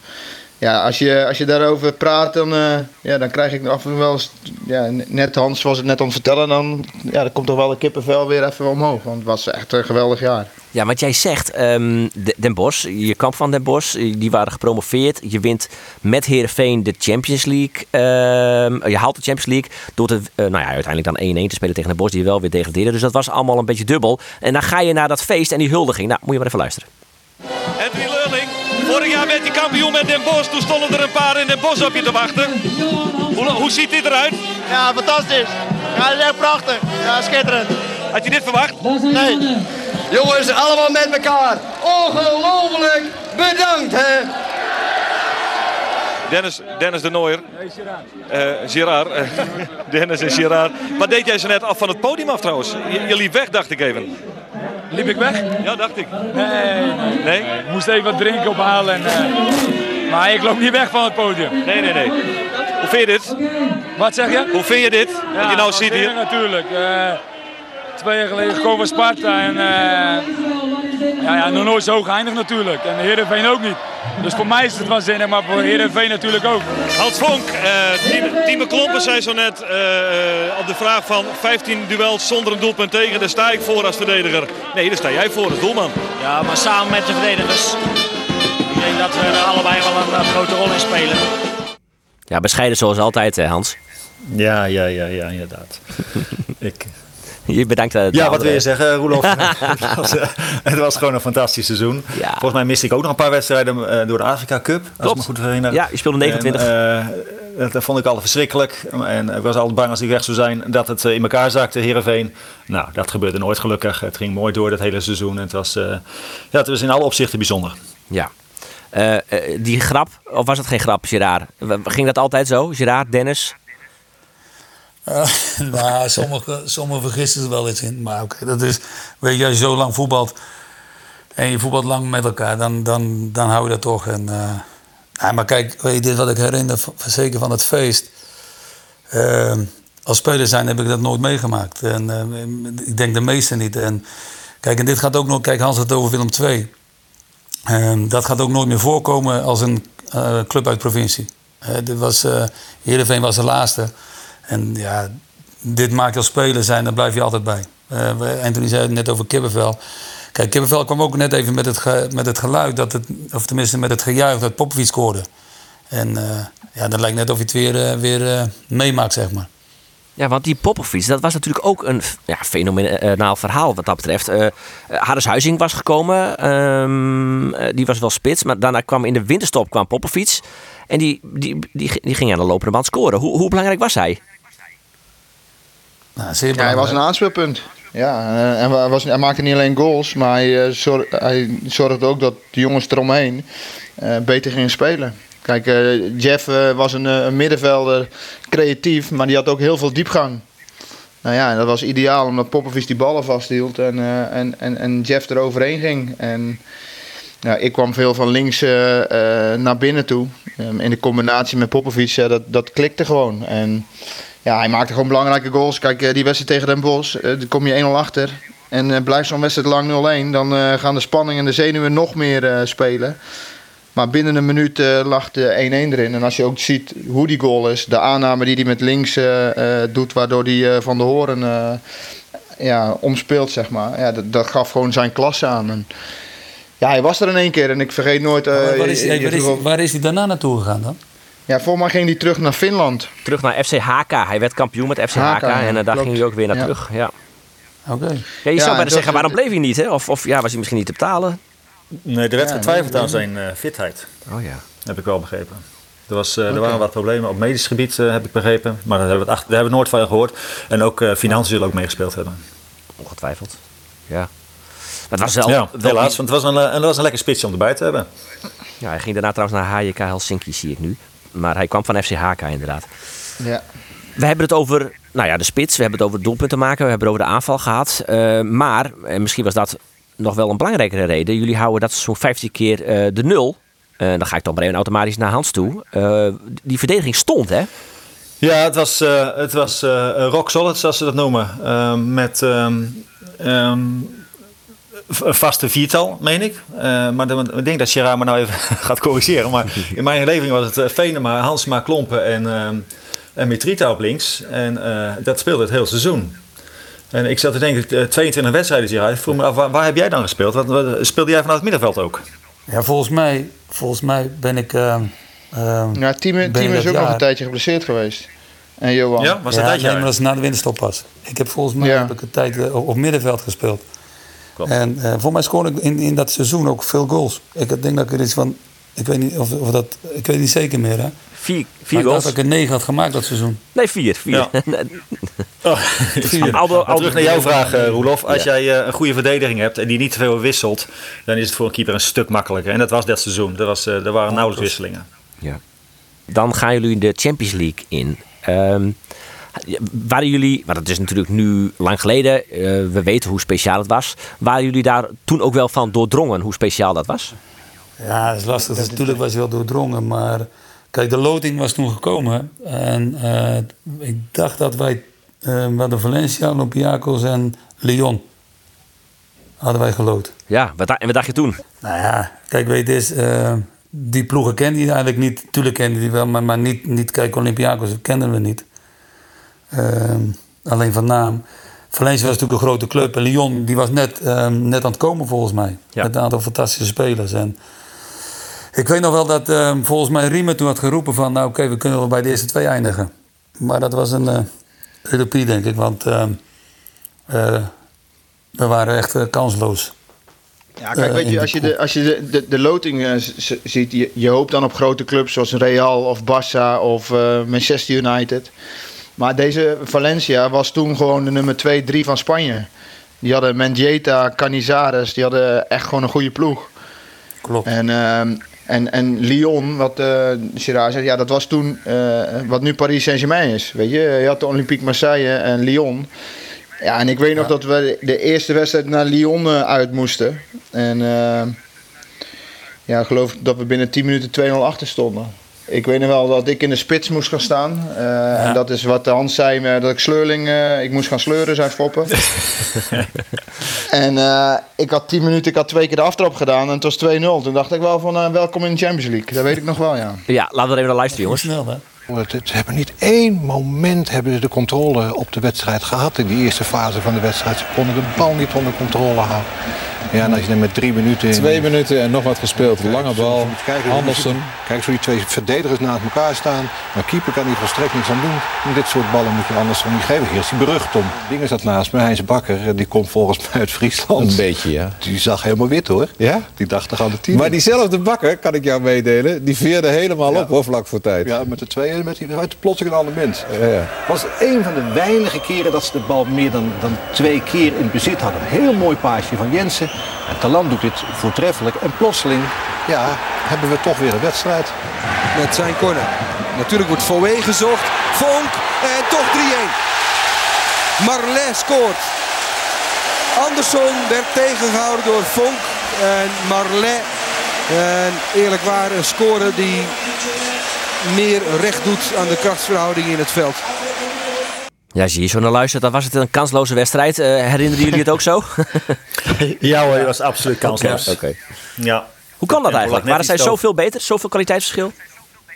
[SPEAKER 3] ja, als je, als je daarover praat, dan, eh, ja, dan krijg ik af en toe wel eens... Ja, net Hans was het net aan het vertellen. Dan, ja, dan komt toch wel de kippenvel weer even omhoog. Want het was echt een geweldig jaar.
[SPEAKER 7] Ja, wat jij zegt, ehm, De- Den Bosch, je kamp van Den Bosch, eh, die waren gepromoveerd. Je wint met Heerenveen de Champions League. Ehm, je haalt de Champions League door te, eh, nou ja, uiteindelijk dan 1-1 te spelen tegen Den Bosch, die wel weer degradeerde. Dus dat was allemaal een beetje dubbel. En dan ga je naar dat feest en die huldiging. Nou, moet je maar even luisteren.
[SPEAKER 2] Edwin kampioen met Den Bosch. Toen stonden er een paar in Den Bosch op je te wachten. Hoe, hoe ziet dit eruit?
[SPEAKER 9] Ja, fantastisch. Ja, dat is echt prachtig. Ja, schitterend.
[SPEAKER 2] Had je dit verwacht?
[SPEAKER 9] Nee.
[SPEAKER 1] Jongens, allemaal met elkaar. Ongelooflijk bedankt, hè.
[SPEAKER 2] Dennis, Dennis de Nooier. Eh Gerard. eh, Dennis en Gerard. Wat deed jij zo net af van het podium af trouwens? Je, je liep weg, dacht ik even.
[SPEAKER 10] Liep ik weg?
[SPEAKER 2] Ja, dacht ik.
[SPEAKER 10] Nee, nee. Ik moest even wat drinken ophalen. En, eh, maar ik loop niet weg van het podium.
[SPEAKER 2] Nee, nee, nee. Hoe vind je dit?
[SPEAKER 10] Wat zeg je?
[SPEAKER 2] Hoe vind je dit? Wat je nou ziet hier?
[SPEAKER 10] natuurlijk. Eh, twee jaar geleden gekomen van Sparta. En, eh, ja, ja, nog nooit zo geëindigd natuurlijk. En Heerenveen ook niet. Dus voor mij is het waanzinnig, maar voor Heerenveen natuurlijk ook.
[SPEAKER 2] Hans Vonk, eh Timo Klompen zei zo net eh, eh, op de vraag van 15 duels zonder een doelpunt tegen. Daar sta ik voor als verdediger. Nee, daar sta jij voor als doelman.
[SPEAKER 9] Ja, maar samen met de verdedigers. Ik denk dat we er allebei wel een grote rol in spelen.
[SPEAKER 7] Ja, bescheiden zoals altijd, hè, Hans.
[SPEAKER 4] Ja, ja, ja, ja, inderdaad. ik,
[SPEAKER 7] Je bedankt.
[SPEAKER 4] ja, wat wil je zeggen, Roelof? het, was, eh, het was gewoon een fantastisch seizoen.
[SPEAKER 7] Ja.
[SPEAKER 4] Volgens mij miste ik ook nog een paar wedstrijden eh, door de Afrika Cup. Als ik me goed herinner.
[SPEAKER 7] Ja, je speelde 29.
[SPEAKER 4] En, eh, dat vond ik al verschrikkelijk. En ik was altijd bang als ik weg zou zijn dat het in elkaar zakte, Heerenveen. Nou, dat gebeurde nooit gelukkig. Het ging mooi door dat hele seizoen. En het was, ja, het was in alle opzichten bijzonder.
[SPEAKER 7] Ja. Die grap, of was het geen grap, Gerard? Ging dat altijd zo? Gerard, Dennis?
[SPEAKER 8] Eh, nou, sommigen sommige vergissen er wel iets in. Maar oké, dat is... Weet je, als je zo lang voetbalt... en je voetbalt lang met elkaar, dan, dan, dan hou je dat toch. En, eh, ja, maar kijk, weet je, dit wat ik herinner, zeker van het feest... eh, als speler zijn heb ik dat nooit meegemaakt. En eh, ik denk de meesten niet. En kijk, en dit gaat ook nog... Kijk, Hans had het over Willem II. Ehm, dat gaat ook nooit meer voorkomen als een club uit provincie. Eh, dit was, Heerenveen was de laatste. En ja, dit maakt je als speler zijn, daar blijf je altijd bij. We- Anthony zei het net over Kippenvel. Kijk, Kippenvel kwam ook net even met het, met het geluid, dat het, of tenminste met het gejuich dat Popovic scoorde. En eh, ja, dat lijkt net of hij het weer, eh, weer meemaakt, zeg maar.
[SPEAKER 7] Ja, want die Popovic, dat was natuurlijk ook een ja, fenomenaal verhaal wat dat betreft. Eh Harris Huizing was gekomen, ehm, eh, die was wel spits. Maar daarna kwam in de winterstop kwam Popovic. En die, die, die, die ging aan de lopende band scoren. Hoe, hoe belangrijk was hij?
[SPEAKER 8] Nou,
[SPEAKER 3] Ja, hij was een aanspeelpunt. Ja, eh, en hij, was, hij maakte niet alleen goals, maar hij, eh, zor- hij zorgde ook dat de jongens eromheen eh, beter gingen spelen. Kijk, eh, Jeff eh, was een, eh, een middenvelder, creatief, maar die had ook heel veel diepgang. Nou ja, en dat was ideaal omdat Popovic die ballen vasthield en, eh, en, en, en Jeff eroverheen ging. En ja, ik kwam veel van links eh, eh, naar binnen toe. Ehm, in de combinatie met Popovic, dat, dat klikte gewoon. En ja, hij maakte gewoon belangrijke goals. Kijk, eh, die wedstrijd tegen Den Bosch, dan kom je 1-0 achter. En blijft zo'n wedstrijd lang 0-1, dan gaan de spanning en de zenuwen nog meer spelen. Maar binnen een minuut lag de 1-1 erin. En als je ook ziet hoe die goal is, de aanname die hij met links doet, waardoor hij van de horen ja, omspeelt, zeg maar. Ja, dat, dat gaf gewoon zijn klasse aan. En, ja, hij was er in één keer en ik vergeet nooit. eh,
[SPEAKER 8] waar, is,
[SPEAKER 3] je-
[SPEAKER 8] hey,
[SPEAKER 3] je
[SPEAKER 8] waar, is, waar hij daarna naartoe gegaan dan?
[SPEAKER 3] ja, volgens mij ging hij terug naar Finland.
[SPEAKER 7] Terug naar FC HK. Hij werd kampioen met FC HK. En eh, daar ging hij ook weer naar
[SPEAKER 3] Ja.
[SPEAKER 7] terug. Ja.
[SPEAKER 8] Oké.
[SPEAKER 7] Ja, je
[SPEAKER 3] Ja,
[SPEAKER 7] zou bijna zeggen, waarom bleef hij niet? Hè? Of, of ja, was hij misschien niet te betalen?
[SPEAKER 4] Nee, er werd
[SPEAKER 3] Ja,
[SPEAKER 4] getwijfeld
[SPEAKER 3] nee,
[SPEAKER 4] aan zijn eh, fitheid.
[SPEAKER 7] Oh ja.
[SPEAKER 4] Heb ik wel begrepen. Er, was, eh, er waren wat problemen op medisch gebied, eh, heb ik begrepen. Maar daar hebben we, het achter, daar hebben we nooit van gehoord. En ook eh financiën zullen ook meegespeeld hebben.
[SPEAKER 7] Ongetwijfeld. Ja. Dat was wel,
[SPEAKER 4] ja,
[SPEAKER 7] wel
[SPEAKER 4] helaas. Want het was, een, eh, en dat was een lekker spitsje om erbij te hebben.
[SPEAKER 7] Ja, hij ging daarna trouwens naar HJK Helsinki, zie ik nu. Maar hij kwam van FC HK inderdaad.
[SPEAKER 3] Ja.
[SPEAKER 7] We hebben het over nou ja, de spits, we hebben het over doelpunten maken, we hebben het over de aanval gehad. Eh, maar, en misschien was dat nog wel een belangrijkere reden, jullie houden dat zo'n 15 keer eh, de nul. Eh, dan ga ik dan even automatisch naar Hans toe. Eh, die verdediging stond, hè?
[SPEAKER 4] Ja, het was, eh, het was eh, rock solid, zoals ze dat noemen. Ehm, met ehm, ehm, vaste viertal, meen ik. Eh, maar dan- ik denk dat Gerard me nou even gaat corrigeren. Maar in mijn beleving was het uh, Venema, Hansma, Klompen en, ehm en Mitrita op links. En eh, dat speelde het hele seizoen. En ik zat te denken, eh, 22 wedstrijden Gerard. Ik vroeg me af, waar, waar heb jij dan gespeeld? Wat, wat- speelde jij vanuit het middenveld ook?
[SPEAKER 8] Ja, volgens mij, volgens mij ben ik... ehm ehm,
[SPEAKER 3] Ja,
[SPEAKER 8] ik
[SPEAKER 3] is ook nog een tijdje geblesseerd geweest. En Johan.
[SPEAKER 4] Ja, was dat
[SPEAKER 8] ja, nee, maar dat is na de winterstop pas. Ik heb volgens mij
[SPEAKER 3] Ja.
[SPEAKER 8] heb ik een tijd eh, op middenveld gespeeld.
[SPEAKER 4] Klopt.
[SPEAKER 8] En eh voor mij scoorde ik in, in dat seizoen ook veel goals. Ik denk dat ik er iets van... Ik weet niet of, of dat... Ik weet niet zeker meer, hè.
[SPEAKER 7] Vier,
[SPEAKER 8] Maar
[SPEAKER 7] vier
[SPEAKER 8] ik dacht
[SPEAKER 7] goals.
[SPEAKER 8] dat ik er negen had gemaakt dat seizoen.
[SPEAKER 7] Nee, vier. vier.
[SPEAKER 4] Ja. Oh,
[SPEAKER 7] Aldo-
[SPEAKER 4] terug naar jouw vraag, eh, Roelof. Als
[SPEAKER 7] Ja.
[SPEAKER 4] jij eh, een goede verdediging hebt en die niet te veel wisselt, dan is het voor een keeper een stuk makkelijker. En dat was dat seizoen. Er, was, er waren nauwelijks wisselingen.
[SPEAKER 7] Ja. Dan gaan jullie de Champions League in. Ehm, waren jullie, maar dat is natuurlijk nu lang geleden, eh, we weten hoe speciaal het was. Waren jullie daar toen ook wel van doordrongen hoe speciaal dat was?
[SPEAKER 8] Ja, dat is lastig. Dus natuurlijk was je wel doordrongen, maar... Kijk, de loting was toen gekomen. En eh, ik dacht dat wij... we hadden Valencia, Olympiakos en Lyon. Hadden wij geloot.
[SPEAKER 7] Ja, wat, en wat dacht je toen?
[SPEAKER 8] Nou ja, kijk, weet je, die ploegen kende je eigenlijk niet. Tuurlijk kende die wel, maar, maar niet, niet, kijk, Olympiakos kenden we niet. Ehm, alleen van naam. Valencia was natuurlijk een grote club. En Lyon, die was net, ehm, net aan het komen volgens mij.
[SPEAKER 7] Ja.
[SPEAKER 8] Met een aantal fantastische spelers. En ik weet nog wel dat ehm, volgens mij Riemer toen had geroepen van... nou oké, we kunnen wel bij de eerste twee eindigen. Maar dat was een uh, utopie, denk ik. Want ehm, eh, we waren echt eh, kansloos.
[SPEAKER 3] Ja, kijk,
[SPEAKER 8] Eh,
[SPEAKER 3] weet je, als je de, als je de, de, de loting eh, ziet, je, je hoopt dan op grote clubs zoals Real of Barça of eh, Manchester United. Maar deze Valencia was toen gewoon de nummer 2, 3 van Spanje. Die hadden Mendieta, Canizares, die hadden echt gewoon een goede ploeg.
[SPEAKER 8] Klopt.
[SPEAKER 3] En, ehm, en, en Lyon, wat eh Gerard zei, ja, dat was toen eh, wat nu Paris Saint-Germain is. Weet je, je had de Olympique Marseille en Lyon. Ja, en ik weet nog dat we de eerste wedstrijd naar Lyon eh, uit moesten. En eh, ja, ik geloof dat we binnen 10 minuten 2-0 achter stonden. Ik weet nog wel dat ik in de spits moest gaan staan. Eh, En dat is wat Hans zei, eh, dat ik sleurling, eh, ik moest gaan sleuren, zei Foppen. en eh, ik had 10 minuten, ik had twee keer de aftrap gedaan en het was 2-0. Toen dacht ik wel van, welkom in de Champions League. Dat weet ik nog wel, ja.
[SPEAKER 7] Ja, laten we even naar luisteren, jongens.
[SPEAKER 8] Snel, hè?
[SPEAKER 11] Het- Ze hebben niet één moment hebben ze de controle op de wedstrijd gehad. In die eerste fase van de wedstrijd. Ze konden de bal niet onder controle houden. Ja, en als je dan met drie minuten...
[SPEAKER 12] Twee minuten en nog wat gespeeld. Lange bal. Andersen.
[SPEAKER 11] Kijk eens hoe die twee verdedigers naast elkaar staan. Maar keeper kan hier volstrekt niks aan doen. En dit soort ballen moet je Andersen niet geven. Hier is hij berucht om. Dingen zat naast me. Heinz Bakker, die komt volgens mij uit Friesland.
[SPEAKER 12] Een beetje, ja.
[SPEAKER 11] Die zag helemaal wit hoor.
[SPEAKER 12] Ja?
[SPEAKER 11] Die dacht toch aan de tien.
[SPEAKER 12] Maar diezelfde bakker, kan ik jou meedelen, die veerde helemaal op hoor, vlak voor tijd.
[SPEAKER 11] Ja, met de tweeën met die uit plotseling een ander mens.
[SPEAKER 12] Ja, ja.
[SPEAKER 13] was een van de weinige keren dat ze de bal meer dan, dan twee keer in bezit hadden. Een heel mooi paasje van Jensen. En Talan doet dit voortreffelijk. En plotseling
[SPEAKER 11] Ja, hebben we toch weer een wedstrijd.
[SPEAKER 1] Met zijn corner. Natuurlijk wordt Fouet gezocht. Vonk en toch 3-1. Marlet scoort. Andersson werd tegengehouden door Vonk en Marlet. En eerlijk waar een score die meer recht doet aan de krachtsverhouding in het veld.
[SPEAKER 7] Ja, zie je zo naar luisteren. Dat was het een kansloze wedstrijd. Eh, herinneren jullie het ook zo?
[SPEAKER 4] Ja hoor, dat was absoluut kansloos.
[SPEAKER 7] Oké.
[SPEAKER 4] Ja.
[SPEAKER 7] Hoe kan dat eigenlijk? Waren zij zoveel beter? Zoveel kwaliteitsverschil?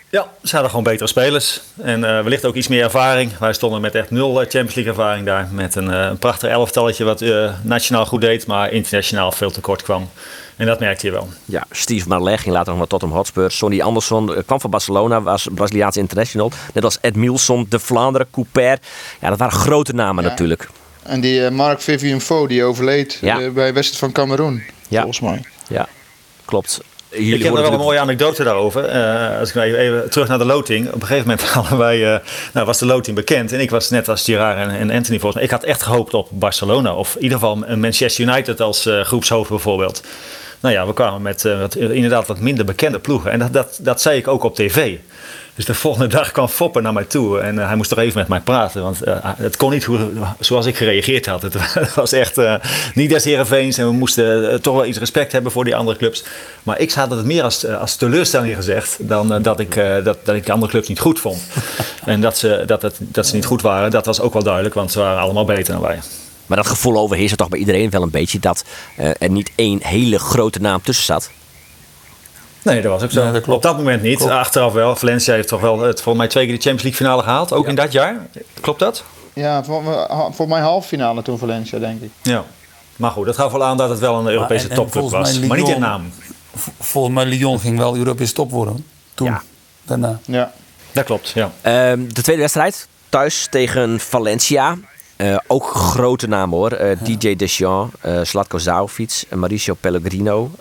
[SPEAKER 4] Ja, ze hadden gewoon betere spelers. En eh, wellicht ook iets meer ervaring. Wij stonden met echt nul eh, Champions League ervaring daar. Met een, eh, een prachtig elftalletje wat eh, nationaal goed deed, maar internationaal veel te kort kwam. En dat merkte je wel.
[SPEAKER 7] Ja, Steve Marleg ging later nog naar Tottenham Hotspur. Sonny Andersson eh, kwam van Barcelona, was Braziliaans international. Net als Ed Milson, De Vlaanderen, Couper. Ja, dat waren grote namen
[SPEAKER 3] Ja.
[SPEAKER 7] natuurlijk.
[SPEAKER 3] En die eh, Mark Vivian Fo, die overleed
[SPEAKER 7] Ja.
[SPEAKER 3] eh, bij West van Cameroen.
[SPEAKER 7] Ja.
[SPEAKER 3] Volgens mij.
[SPEAKER 7] Ja, klopt. jullie
[SPEAKER 4] ik heb nog wel een mooie anekdote daarover. Eh, als ik nou even, even terug naar de loting. Op een gegeven moment hadden wij, eh, nou, was de loting bekend. En ik was net als Gerard en, en Anthony volgens mij. Ik had echt gehoopt op Barcelona. Of in ieder geval een Manchester United als eh, groepshoofd bijvoorbeeld. Nou ja, we kwamen met eh, wat, inderdaad wat minder bekende ploegen. En dat, dat, dat zei ik ook op tv. Dus de volgende dag kwam Foppen naar mij toe en eh, hij moest toch even met mij praten. Want eh, het kon niet hoe, zoals ik gereageerd had. Het was echt eh, niet des Heerenveens en we moesten eh, toch wel iets respect hebben voor die andere clubs. Maar ik had het meer als, eh, als teleurstelling gezegd dan eh, dat, ik, eh, dat, dat ik de andere clubs niet goed vond. en dat ze, dat, het, dat ze niet goed waren, dat was ook wel duidelijk, want ze waren allemaal beter dan wij.
[SPEAKER 7] Maar dat gevoel overheerst er toch bij iedereen wel een beetje dat eh, er niet één hele grote naam tussen zat.
[SPEAKER 4] Nee, dat was ook zo. Op dat moment niet. Achteraf wel. Valencia heeft toch wel het, volgens mij twee keer de Champions League finale gehaald. Ook in dat jaar. Klopt dat?
[SPEAKER 3] Ja, voor, voor mij halve finale toen Valencia, denk ik.
[SPEAKER 4] Ja. Maar goed, dat gaf wel aan dat het wel een Europese
[SPEAKER 8] en
[SPEAKER 4] topclub was. Maar niet in naam.
[SPEAKER 8] Volgens mij Lyon ging wel Europees top worden. Toen.
[SPEAKER 7] Ja.
[SPEAKER 8] Daarna.
[SPEAKER 3] Ja.
[SPEAKER 4] Dat klopt, ja.
[SPEAKER 7] Ehm, de tweede wedstrijd, thuis tegen Valencia. Eh, ook grote namen hoor. Eh, DJ Deschamps, eh Slatko eh, Mauricio Pellegrino,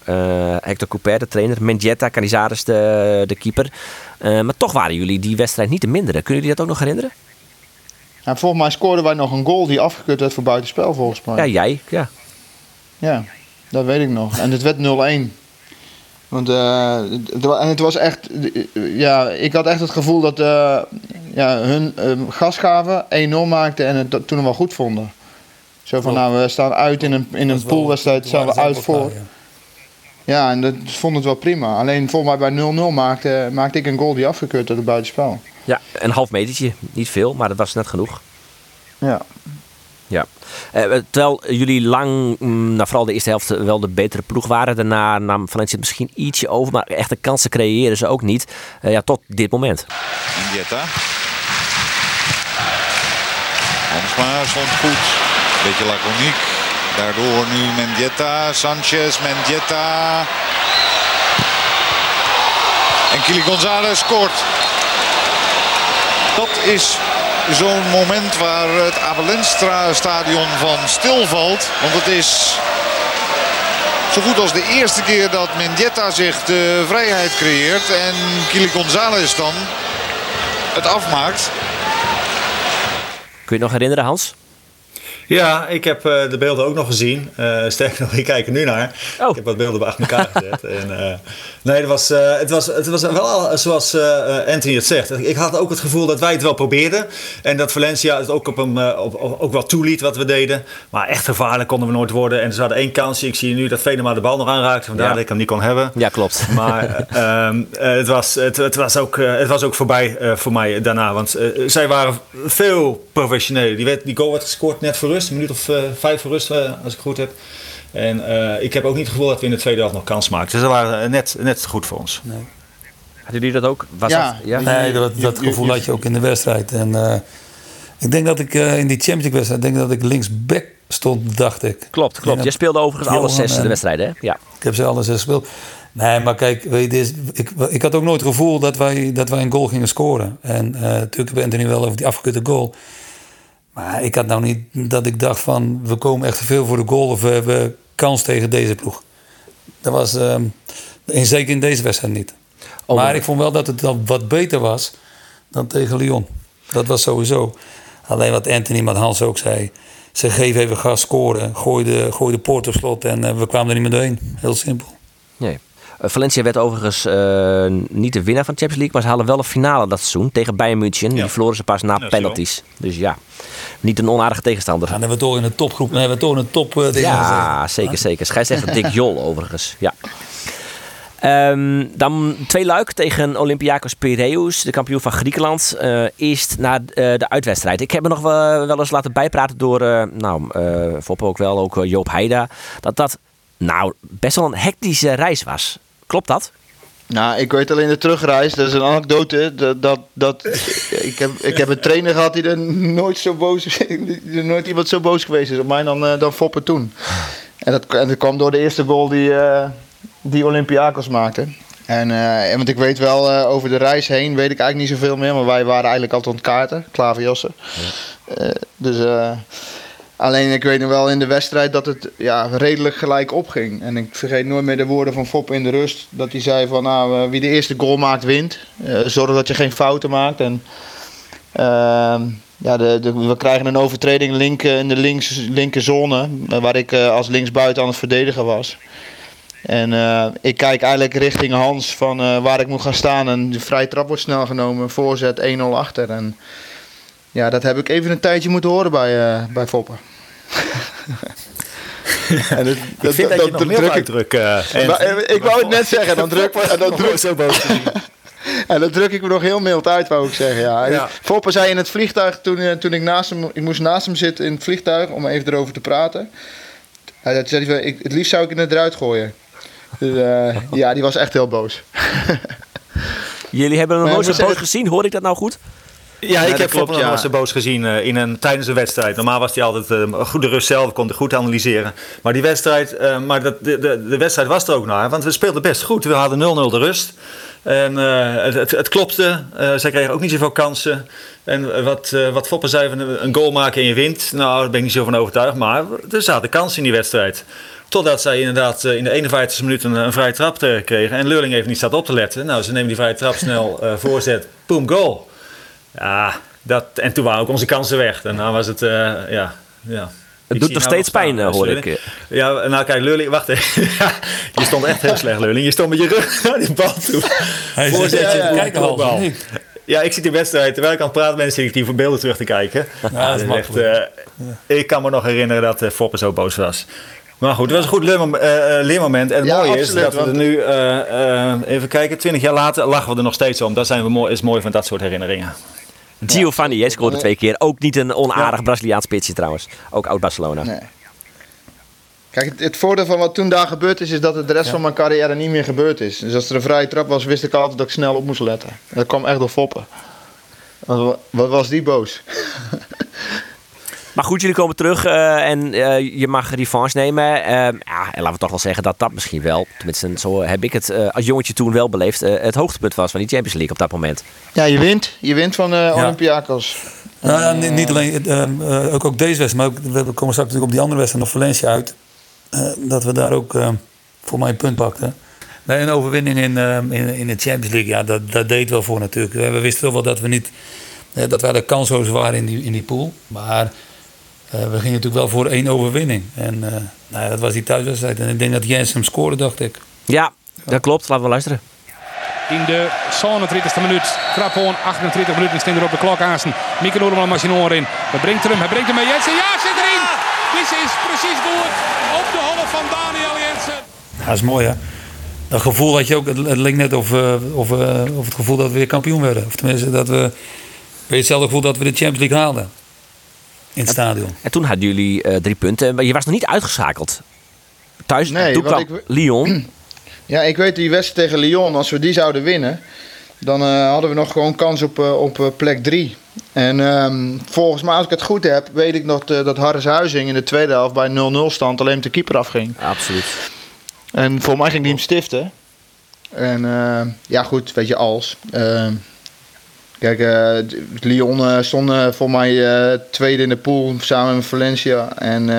[SPEAKER 7] Hector Couper, de trainer. Mendieta, Canizares, de, de keeper. Maar toch waren jullie die wedstrijd niet de mindere. Kunnen jullie dat ook nog herinneren?
[SPEAKER 3] En volgens mij scoorden wij nog een goal die afgekeurd werd voor buitenspel, volgens mij.
[SPEAKER 7] Ja, jij. Ja.
[SPEAKER 3] Ja, dat weet ik nog. En het werd 0-1. Want, eh, het wa- en het was echt, ja, ik had echt het gevoel dat eh, ja, hun eh, gas gaven, 1-0 maakten en het toen wel goed vonden. Zo van, nou, we staan uit in een, in een poolwedstrijd, staan we uit voor. Ja, en dat vond het wel prima. Alleen volgens mij bij 0-0 maakte, maakte ik een goal die afgekeurd werd op buitenspel.
[SPEAKER 7] ja, een half metertje. Niet veel, maar dat was net genoeg.
[SPEAKER 3] Ja.
[SPEAKER 7] Ja. Eh, terwijl jullie lang, mm, nou, vooral de eerste helft, wel de betere ploeg waren. Daarna nam Valencia het misschien ietsje over. Maar echte kansen creëren ze ook niet. Eh, ja, tot dit moment.
[SPEAKER 14] Mendieta. Hansma stond goed. Beetje laconiek. Daardoor nu Mendieta, Sanchez, Mendieta. En Kili González scoort. Dat is zo'n moment waar het Abelenstra stadion van stilvalt. Want het is zo goed als de eerste keer dat Mendieta zich de vrijheid creëert. En Kili González dan het afmaakt.
[SPEAKER 7] Kun je nog herinneren, Hans?
[SPEAKER 4] Ja, ik heb eh, de beelden ook nog gezien. Eh, sterker nog, ik kijk er nu naar. Ik heb wat beelden bij achter elkaar gezet. En, eh, nee, het was, het, was, het was wel al zoals Anthony het zegt. Ik had ook het gevoel dat wij het wel probeerden. En dat Valencia het ook, op hem, op, ook wel toeliet wat we deden. Maar echt gevaarlijk konden we nooit worden. En ze hadden één kansje. Ik zie nu dat Venema de bal nog aanraakt. Vandaar
[SPEAKER 7] Ja.
[SPEAKER 4] dat ik hem niet kon hebben.
[SPEAKER 7] Ja, klopt.
[SPEAKER 4] Maar eh, ehm, eh, het, was, het, het, was ook, het was ook voorbij voor mij daarna. Want zij waren veel professioneler. Die, werd, die goal werd gescoord net voor rust. Een minuut of eh, vijf voor rust, eh, als ik goed heb. En eh, ik heb ook niet het gevoel dat we in de tweede helft nog kans maakten. Dus ze waren net, net goed voor ons.
[SPEAKER 7] Hadden jullie dat ook? Was
[SPEAKER 8] ja,
[SPEAKER 7] dat, ja?
[SPEAKER 8] Nee, dat, dat gevoel had je ook in de wedstrijd. En eh, ik denk dat ik eh, in die Champions League wedstrijd, denk dat ik linksback stond, dacht ik.
[SPEAKER 7] Klopt, klopt. Jij speelde overigens alle zes de wedstrijden, hè? Ja.
[SPEAKER 8] Ik heb ze alle zes gespeeld. Nee, maar kijk, weet je, ik, ik had ook nooit het gevoel dat wij, dat wij een goal gingen scoren. En eh natuurlijk heb Anthony wel over die afgekeurde goal. Maar ik had nou niet dat ik dacht van, we komen echt te veel voor de goal of we hebben kans tegen deze ploeg. Dat was, ehm, en zeker in deze wedstrijd niet. maar ik vond wel dat het dan wat beter was dan tegen Lyon. Dat was sowieso. Alleen wat Anthony, wat Hans ook zei. Ze geven even gas scoren. Gooi de, gooi de poort op slot en eh, we kwamen er niet meer doorheen. Heel simpel.
[SPEAKER 7] Nee. Eh, Valencia werd overigens eh, niet de winnaar van de Champions League, maar ze halen wel een finale dat seizoen tegen Bayern München. Die verloren ze pas na
[SPEAKER 8] Ja,
[SPEAKER 7] penalties. Dus ja, niet een onaardige tegenstander.
[SPEAKER 8] Dan hebben we toch in een topgroep, dan hebben we toch in een top eh,
[SPEAKER 7] Ja, zeker, zeker. Scheidsrechter Dick Jol overigens. Ja. Ehm, dan twee luik tegen Olympiakos Piraeus, de kampioen van Griekenland. Eh, eerst na eh, de uitwedstrijd. Ik heb me nog wel, wel eens laten bijpraten door, eh, nou, eh Foppe ook wel, ook Joop Heida. Dat dat, nou, best wel een hectische reis was. Klopt dat?
[SPEAKER 3] Nou, ik weet alleen de terugreis. Dat is een anekdote. Dat, dat, dat, ik, heb, ik heb een trainer gehad die er nooit zo boos er nooit iemand zo boos geweest is op mij dan, eh, dan Foppe toen. En dat, en dat kwam door de eerste goal die, eh, die Olympiakos maakte. En, en want ik weet wel, over de reis heen weet ik eigenlijk niet zoveel meer. Maar wij waren eigenlijk altijd aan het kaarten. Klaver Jossen. Eh, dus... Alleen ik weet nog wel in de wedstrijd dat het ja, redelijk gelijk opging. En ik vergeet nooit meer de woorden van Fop in de rust. Dat hij zei van nou, eh, wie de eerste goal maakt wint. Eh, zorg dat je geen fouten maakt. En, ehm, ja, de, we krijgen een overtreding link, eh, in de links, linker zone. eh, Waar ik eh, als linksbuiten aan het verdedigen was. En ik kijk eigenlijk richting Hans van waar ik moet gaan staan. En de vrije trap wordt snel genomen. Voorzet 1-0 achter. En ja, dat heb ik even een tijdje moeten horen bij, eh bij Foppen. En dat,
[SPEAKER 4] Ik vind dat, je nog meer
[SPEAKER 3] druk ik-
[SPEAKER 4] uitdruk. eh, en-
[SPEAKER 3] Maar, ik wou het net zeggen, dan druk, en dan
[SPEAKER 4] Nog
[SPEAKER 3] druk,
[SPEAKER 4] zo boos
[SPEAKER 3] en dan druk ik me nog heel mild uit, wou ik zeggen. Ja.
[SPEAKER 4] Ja.
[SPEAKER 3] Foppe zei in het vliegtuig, toen, eh, toen ik naast hem, ik moest naast hem zitten in het vliegtuig om even erover te praten. Hij zei, ik, het liefst zou ik het eruit gooien. Dus, eh, ja, die was echt heel boos.
[SPEAKER 7] Jullie hebben hem
[SPEAKER 3] Maar
[SPEAKER 7] nooit zo boos gezien, hoor ik dat nou goed?
[SPEAKER 4] Ja, ik heb
[SPEAKER 3] klopt,
[SPEAKER 4] Foppen
[SPEAKER 3] ja.
[SPEAKER 4] boos gezien eh, in een, tijdens een wedstrijd. Normaal was hij altijd eh, een goede rust zelf, kon hij goed analyseren. Maar die wedstrijd, eh, maar dat, de, de, de wedstrijd was er ook naar, want we speelden best goed. We hadden 0-0 de rust. En het, het, het klopte. Zij kregen ook niet zoveel kansen. En wat, eh, wat Foppen zei, van een goal maken en je wint. Nou, daar ben ik niet zo van overtuigd. Maar er zaten kansen in die wedstrijd. Totdat zij inderdaad in de 51e minuut een, een vrije trap kregen. En Leurling heeft niet staat op te letten. Nou, ze nemen die vrije trap snel voorzet. Boom, goal. Ja, dat, en toen waren ook onze kansen weg. Daarna was het, eh, ja... ja. Ik
[SPEAKER 7] Het doet nog steeds pijn, hoor ik.
[SPEAKER 4] Ja, nou kijk, Leurling, wacht even. Je stond echt heel slecht, Leurling. Je stond met je rug naar die bal toe.
[SPEAKER 8] Hij zit
[SPEAKER 4] Voorzetje,
[SPEAKER 8] ja, ja, of niet?
[SPEAKER 4] Ja, ik zit die wedstrijd, terwijl ik aan het praten ben, zit ik die voor beelden terug te kijken. Ja,
[SPEAKER 8] dat is
[SPEAKER 4] echt, eh, ik kan me nog herinneren dat uh, Foppe zo boos was. Maar goed, het was een goed leermom- leermoment. En het
[SPEAKER 3] Ja,
[SPEAKER 4] mooie is dat we er
[SPEAKER 3] want-
[SPEAKER 4] nu, eh, eh, even kijken, 20 jaar later lachen we er nog steeds om. Dat zijn we mooi, is mooi van dat soort herinneringen.
[SPEAKER 7] Giovanni, jij scoorde twee keer. Ook niet een onaardig Braziliaans spitsje trouwens. Ook oud Barcelona.
[SPEAKER 3] Nee. Kijk, het, het voordeel van wat toen daar gebeurd is, is dat het de rest van mijn carrière niet meer gebeurd is. Dus als er een vrije trap was, wist ik altijd dat ik snel op moest letten. Dat kwam echt door foppen. Wat, wat was die boos?
[SPEAKER 7] Maar goed, jullie komen terug eh, en eh, je mag revanche nemen. Eh, ja, en laten we toch wel zeggen dat dat misschien wel, tenminste zo heb ik het eh, als jongetje toen wel beleefd, eh, het hoogtepunt was van die Champions League op dat moment.
[SPEAKER 3] Ja, je wint. Je wint van eh Olympiakos.
[SPEAKER 8] Nou, ja, niet, niet alleen, ook, ook deze wedstrijd, maar ook, we komen straks natuurlijk op die andere wedstrijd nog Valencia uit. Eh, dat we daar ook eh, voor mij een punt pakten. Nee, een overwinning in, in, in de Champions League, ja, dat, dat deed wel voor natuurlijk. We, wisten wel dat we niet, dat wij de kansloos waren in die, in die pool. Maar we gingen natuurlijk wel voor één overwinning. En eh, nou ja, dat was die thuiswedstrijd. En ik denk dat Jens hem scoorde, dacht ik.
[SPEAKER 7] Ja, dat klopt. Laten we luisteren.
[SPEAKER 5] In de 37e minuut. Kraphoorn, 28 minuten staan er op de klok aanstaan. Mieke Noorderman machine in. Hij brengt hem, hij brengt hem met Jensen. Ja, zit erin! Dit is precies goed. Op de halve van Daniel Jensen.
[SPEAKER 8] Ja, dat is mooi hè. Dat gevoel dat je ook, het het leek net of, eh, of, eh, of het gevoel dat we weer kampioen werden. Of tenminste dat we, weer hetzelfde gevoel dat we de Champions League haalden. In het stadion.
[SPEAKER 7] En toen hadden jullie eh, drie punten, maar je was nog niet uitgeschakeld. Thuis,
[SPEAKER 3] Nee,
[SPEAKER 7] toen kwam
[SPEAKER 3] ik-
[SPEAKER 7] Lyon.
[SPEAKER 3] Ja, ik weet die wedstrijd tegen Lyon, als we die zouden winnen, dan eh, hadden we nog gewoon kans op, eh, op plek 3. En ehm, volgens mij, als ik het goed heb, weet ik nog dat Harris Huizing in de tweede helft bij 0-0 stand alleen met de keeper afging.
[SPEAKER 7] Absoluut.
[SPEAKER 3] En voor mij ging die hem stiften. En eh, ja, goed, weet je, als. Kijk, eh, Lyon eh, stond eh, voor mij tweede in de pool samen met Valencia. En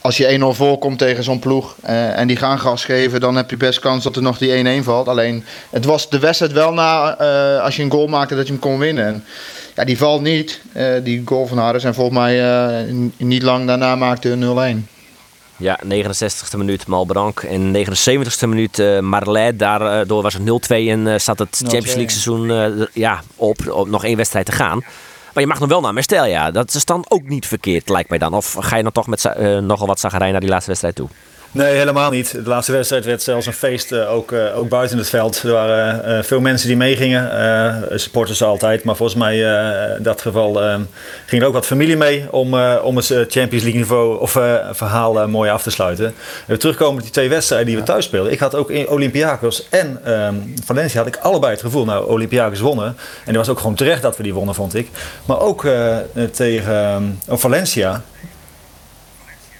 [SPEAKER 3] als je 1-0 voorkomt tegen zo'n ploeg en die gaan gas geven, dan heb je best kans dat er nog die 1-1 valt. Alleen, het was de wedstrijd wel na, als je een goal maakte, dat je hem kon winnen. En, ja, die valt niet, die goal van Harris. En volgens mij niet lang daarna maakte hij 0-1.
[SPEAKER 7] Ja, 69e minuut Malbranc en 79e minuut eh Marlet. Daardoor was het 0-2 en eh, zat het
[SPEAKER 3] 0-2,
[SPEAKER 7] Champions League seizoen eh, ja, op, op nog één wedstrijd te gaan. Maar je mag nog wel naar Mestel, ja. Dat is dan ook niet verkeerd, lijkt mij dan. Of ga je dan toch met nogal wat zagerij naar die laatste wedstrijd toe?
[SPEAKER 4] Nee, helemaal niet. De laatste wedstrijd werd zelfs een feest, eh, ook, eh, ook buiten het veld. Er waren eh, veel mensen die meegingen, supporters altijd. Maar volgens mij in dat geval ging er ook wat familie mee om, om het Champions League niveau of verhaal mooi af te sluiten. En we terugkomen op die twee wedstrijden die we thuis speelden. Ik had ook in Olympiakos en ehm, Valencia had ik allebei het gevoel, nou Olympiakos wonnen. En het was ook gewoon terecht dat we die wonnen, vond ik. Maar ook tegen ehm, Valencia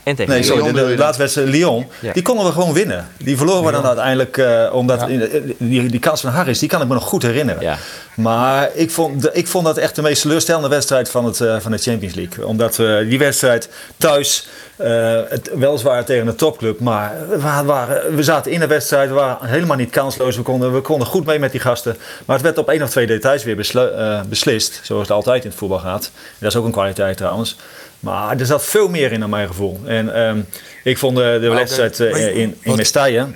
[SPEAKER 7] En tegen
[SPEAKER 4] Nee, sorry, de, de laatste wedstrijd Lyon,
[SPEAKER 7] Ja.
[SPEAKER 4] die konden we gewoon winnen. Die verloren we dan uiteindelijk, eh, omdat in- die, die kans van Harris, die kan ik me nog goed herinneren. Maar ik vond, ik vond dat echt de meest teleurstellende wedstrijd van, het, eh, van de Champions League. Omdat we die wedstrijd thuis, eh, het, weliswaar tegen een topclub, maar we, waren, we zaten in de wedstrijd, we waren helemaal niet kansloos. We konden, we konden goed mee met die gasten. Maar het werd op één of twee details weer beslu- eh, beslist, zoals het altijd in het voetbal gaat. Dat is ook een kwaliteit trouwens. Maar er zat veel meer in naar mijn gevoel. En ehm, ik vond de, de wedstrijd eh, in, in Mestalla,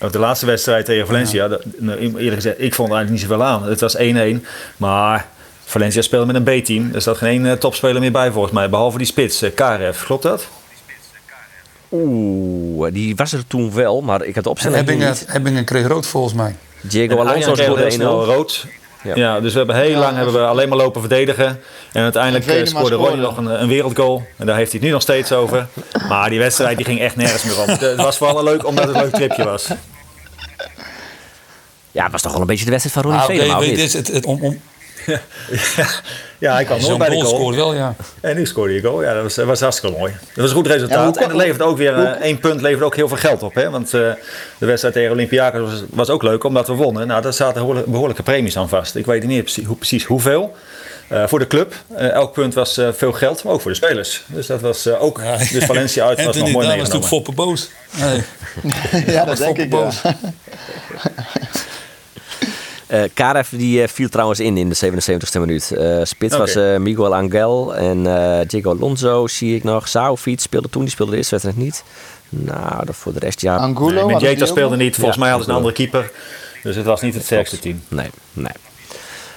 [SPEAKER 4] of de laatste wedstrijd tegen Valencia, dat- nou, eerlijk gezegd, ik vond er eigenlijk niet zoveel aan. Het was 1-1, maar Valencia speelde met een B-team. Er zat geen één eh, topspeler meer bij volgens mij, behalve die spits, eh, Karev. Klopt dat?
[SPEAKER 7] Oeh, die was er toen wel, maar ik had de opstelling
[SPEAKER 8] Ebbingen,
[SPEAKER 7] niet.
[SPEAKER 8] Ebbingen kreeg rood volgens mij.
[SPEAKER 7] Diego Alonso scoorde
[SPEAKER 4] snel
[SPEAKER 7] 1-0.
[SPEAKER 4] rood.
[SPEAKER 7] Ja.
[SPEAKER 4] Ja. dus we hebben heel lang hebben we alleen maar lopen verdedigen. En uiteindelijk eh, scoorde Ronnie nog een, een wereldgoal. En daar heeft hij het nu nog steeds over. Maar die wedstrijd die ging echt nergens meer om. Het was vooral leuk omdat het een leuk tripje was.
[SPEAKER 7] Ja, het was toch wel een beetje de wedstrijd van Ronnie
[SPEAKER 8] Ah,
[SPEAKER 7] niet?
[SPEAKER 8] je, het, het, om, om,
[SPEAKER 4] Ja, hij kwam nooit bij de
[SPEAKER 8] goal wel, ja.
[SPEAKER 4] En nu scoorde hij een goal. Ja, dat was, dat was hartstikke mooi. Dat was een goed resultaat. en het levert ook weer,
[SPEAKER 3] hoe-
[SPEAKER 4] eh, één punt levert ook heel veel geld op. Hè? Want eh, de wedstrijd tegen Olympiakos was, was ook leuk omdat we wonnen. Nou, daar zaten behoorlijke, premies aan vast. Ik weet niet precies, hoe, precies hoeveel. Eh, voor de club. Elk punt was eh, veel geld, maar ook voor de spelers. Dus dat was ook. Dus Valencia uit was nog mooi
[SPEAKER 8] daar was toen
[SPEAKER 4] meegenomen.
[SPEAKER 8] Foppe boos. Nee.
[SPEAKER 3] ja, dat
[SPEAKER 8] was
[SPEAKER 3] denk ik.
[SPEAKER 8] boos.
[SPEAKER 3] Ja.
[SPEAKER 7] Eh Karev die eh, viel trouwens in in de 77ste minuut. Eh, spits was eh, Miguel Angel en eh Diego Alonso zie ik nog. Saofiet speelde toen, die speelde de eerste wedstrijd niet. Nou, dat voor de rest ja.
[SPEAKER 3] Angulo,
[SPEAKER 4] Nee, speelde niet. Volgens
[SPEAKER 7] Ja,
[SPEAKER 4] mij hadden ze een andere keeper. Dus het was niet het sterkste team.
[SPEAKER 7] Nee, nee.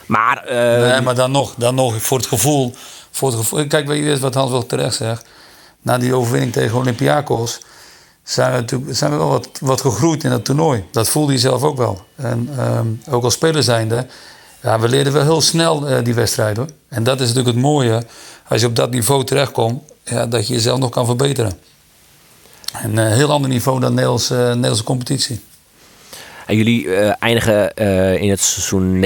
[SPEAKER 7] Maar, eh,
[SPEAKER 8] Nee, maar dan nog, dan nog voor het gevoel. Voor het gevoel kijk, weet je wat Hans wel terecht zegt? Na die overwinning tegen Olympiakos zijn we, natuurlijk, zijn we wel wat, wat gegroeid in het toernooi. Dat voelde hij zelf ook wel. En ehm, ook als speler zijnde, ja, we leerden wel heel snel eh, die wedstrijd hoor. En dat is natuurlijk het mooie, als je op dat niveau terechtkomt, ja, dat je jezelf nog kan verbeteren. En een heel ander niveau dan de Nederlandse, eh, Nederlandse competitie.
[SPEAKER 7] En jullie eh, eindigen eh, in het seizoen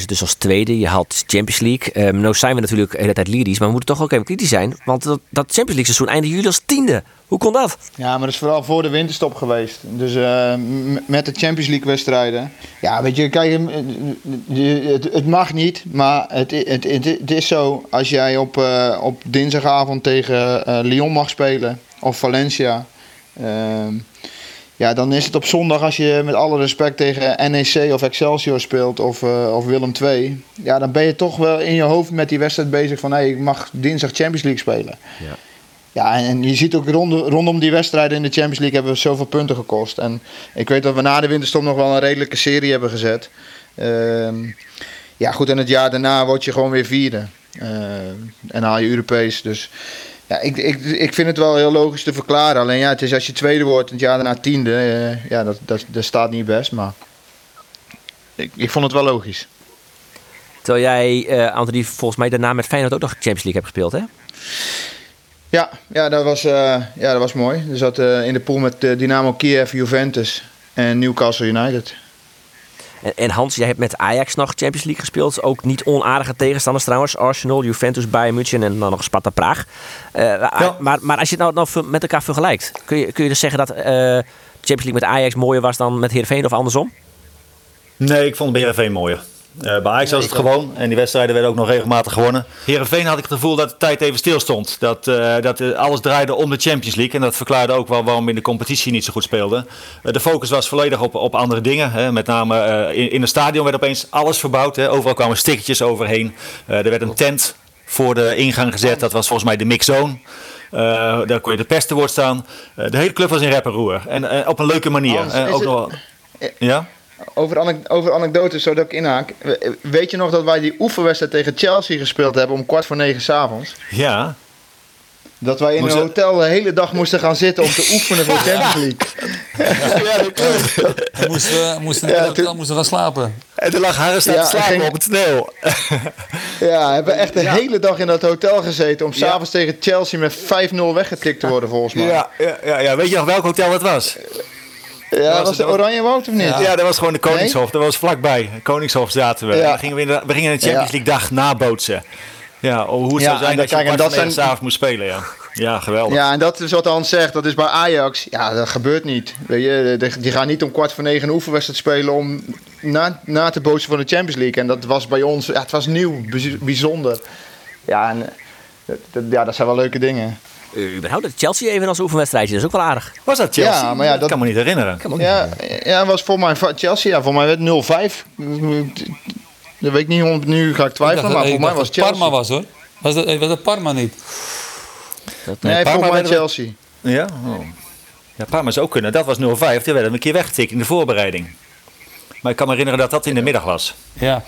[SPEAKER 7] 99-2000 dus als tweede. Je haalt Champions League. Eh nou zijn we natuurlijk de hele tijd lyrisch, maar we moeten toch ook even kritisch zijn. Want dat, dat Champions League seizoen eindigen jullie als tiende. Hoe kon dat?
[SPEAKER 3] Ja, maar dat is vooral voor de winterstop geweest. Dus eh, met de Champions League wedstrijden. Ja, weet je, kijk, het, het mag niet, maar het, het, het, is zo. Als jij op, op dinsdagavond tegen Lyon mag spelen, of Valencia. Ja, dan is het op zondag als je met alle respect tegen NEC of Excelsior speelt of, eh, of Willem II. Ja, dan ben je toch wel in je hoofd met die wedstrijd bezig van hé, ik mag dinsdag Champions League spelen.
[SPEAKER 7] Ja.
[SPEAKER 3] Ja, en, en je ziet ook rond, rondom die wedstrijden in de Champions League hebben we zoveel punten gekost. En ik weet dat we na de winterstop nog wel een redelijke serie hebben gezet. Ehm, ja, goed, en het jaar daarna word je gewoon weer vierde. Ehm, en haal je Europees. Dus ja, ik, ik, ik vind het wel heel logisch te verklaren. Alleen ja, het is als je tweede wordt en het jaar daarna tiende. eh, ja, dat, dat, dat staat niet best. Maar ik, ik vond het wel logisch.
[SPEAKER 7] Terwijl jij, eh Anthony, volgens mij daarna met Feyenoord ook nog Champions League hebt gespeeld, hè?
[SPEAKER 3] Ja, ja, dat, was, eh, ja dat was mooi. Er zat in de pool met Dynamo Kiev, Juventus en Newcastle United.
[SPEAKER 7] En, en Hans, jij hebt met Ajax nog Champions League gespeeld. Ook niet onaardige tegenstanders trouwens. Arsenal, Juventus, Bayern München en dan nog Sparta Praag. Eh, maar, maar als je het nou, nou met elkaar vergelijkt, kun je, kun je dus zeggen dat eh Champions League met Ajax mooier was dan met Heerenveen of andersom?
[SPEAKER 4] Nee, ik vond Heerenveen mooier. Eh bij Ajax was het gewoon en die wedstrijden werden ook nog regelmatig gewonnen. Heerenveen had ik het gevoel dat de tijd even stil stond. Dat, eh, dat eh, alles draaide om de Champions League. En dat verklaarde ook wel waarom we in de competitie niet zo goed speelden. De focus was volledig op, op andere dingen. Hè. Met name eh, in, in het stadion werd opeens alles verbouwd. Hè. Overal kwamen stickertjes overheen. Eh, er werd een tent voor de ingang gezet. Dat was volgens mij de mixzone. Eh, daar kon je de pestenwoord staan. Eh, de hele club was in rep en roer. En op een leuke manier. Ook
[SPEAKER 3] het-
[SPEAKER 4] nog wel- ja?
[SPEAKER 3] Over, anek- over anekdotes, zodat ik inhaak. We- Weet je nog dat wij die oefenwedstrijd tegen Chelsea gespeeld hebben om kwart voor negen s'avonds?
[SPEAKER 4] Ja.
[SPEAKER 3] Dat wij in
[SPEAKER 4] Moest
[SPEAKER 3] een hotel de hele dag moesten gaan zitten om te oefenen voor Champions League. ja, dat klopt.
[SPEAKER 8] We moesten, moesten,
[SPEAKER 3] Ja,
[SPEAKER 8] ja, moesten gaan slapen.
[SPEAKER 4] En toen lag Harris
[SPEAKER 3] Ja,
[SPEAKER 4] te slapen
[SPEAKER 3] ging-
[SPEAKER 4] op het sneeuw.
[SPEAKER 3] Ja, we hebben echt de hele dag in dat hotel gezeten om s'avonds tegen Chelsea met 5-0 weggetikt te worden volgens mij.
[SPEAKER 4] Ja, ja, ja, ja, weet je nog welk hotel het was?
[SPEAKER 3] Ja, was het Oranje Woud of niet?
[SPEAKER 4] Ja, dat was gewoon de Koningshof. Dat was vlakbij. Koningshof zaten we.
[SPEAKER 3] Ja.
[SPEAKER 4] Dan gingen we, in de, we gingen de Champions. League dag nabootsen. Ja, hoe het
[SPEAKER 3] Ja,
[SPEAKER 4] zou zijn dat je
[SPEAKER 3] kijk, en
[SPEAKER 4] kwart
[SPEAKER 3] dat zijn-
[SPEAKER 4] s'avonds moest spelen, ja. Ja, geweldig.
[SPEAKER 3] Ja, en dat is wat Hans zegt. Dat is bij Ajax. Ja, dat gebeurt niet. Weet je, de- die gaan niet om kwart voor negen een oefenwedstrijd spelen om na, na te bootsen van de Champions League. En dat was bij ons, ja, het was nieuw, bij- bijzonder. Ja, en, ja, dat zijn wel leuke dingen.
[SPEAKER 7] Uh, überhaupt dat Chelsea even als oefenwedstrijdje, dat is ook wel aardig.
[SPEAKER 4] Was dat Chelsea?
[SPEAKER 3] Ja, maar ja, dat
[SPEAKER 4] kan me niet herinneren.
[SPEAKER 3] Ja, ja, was voor mij Chelsea. Ja, voor mij werd 0-5. Dat weet ik niet, honderd- nu ga ik twijfelen,
[SPEAKER 8] dacht-
[SPEAKER 3] maar voor mij was
[SPEAKER 8] dat
[SPEAKER 3] Chelsea.
[SPEAKER 8] Parma was hoor. Was dat, was dat Parma niet?
[SPEAKER 3] Nee,
[SPEAKER 4] Parma
[SPEAKER 3] voor mij Chelsea.
[SPEAKER 4] Ja? Oh. Ja, Parma zou ook kunnen. Dat was 0-5. Die werden een keer weggetikt in de voorbereiding. Maar ik kan me herinneren dat dat in de middag was.
[SPEAKER 8] Ja.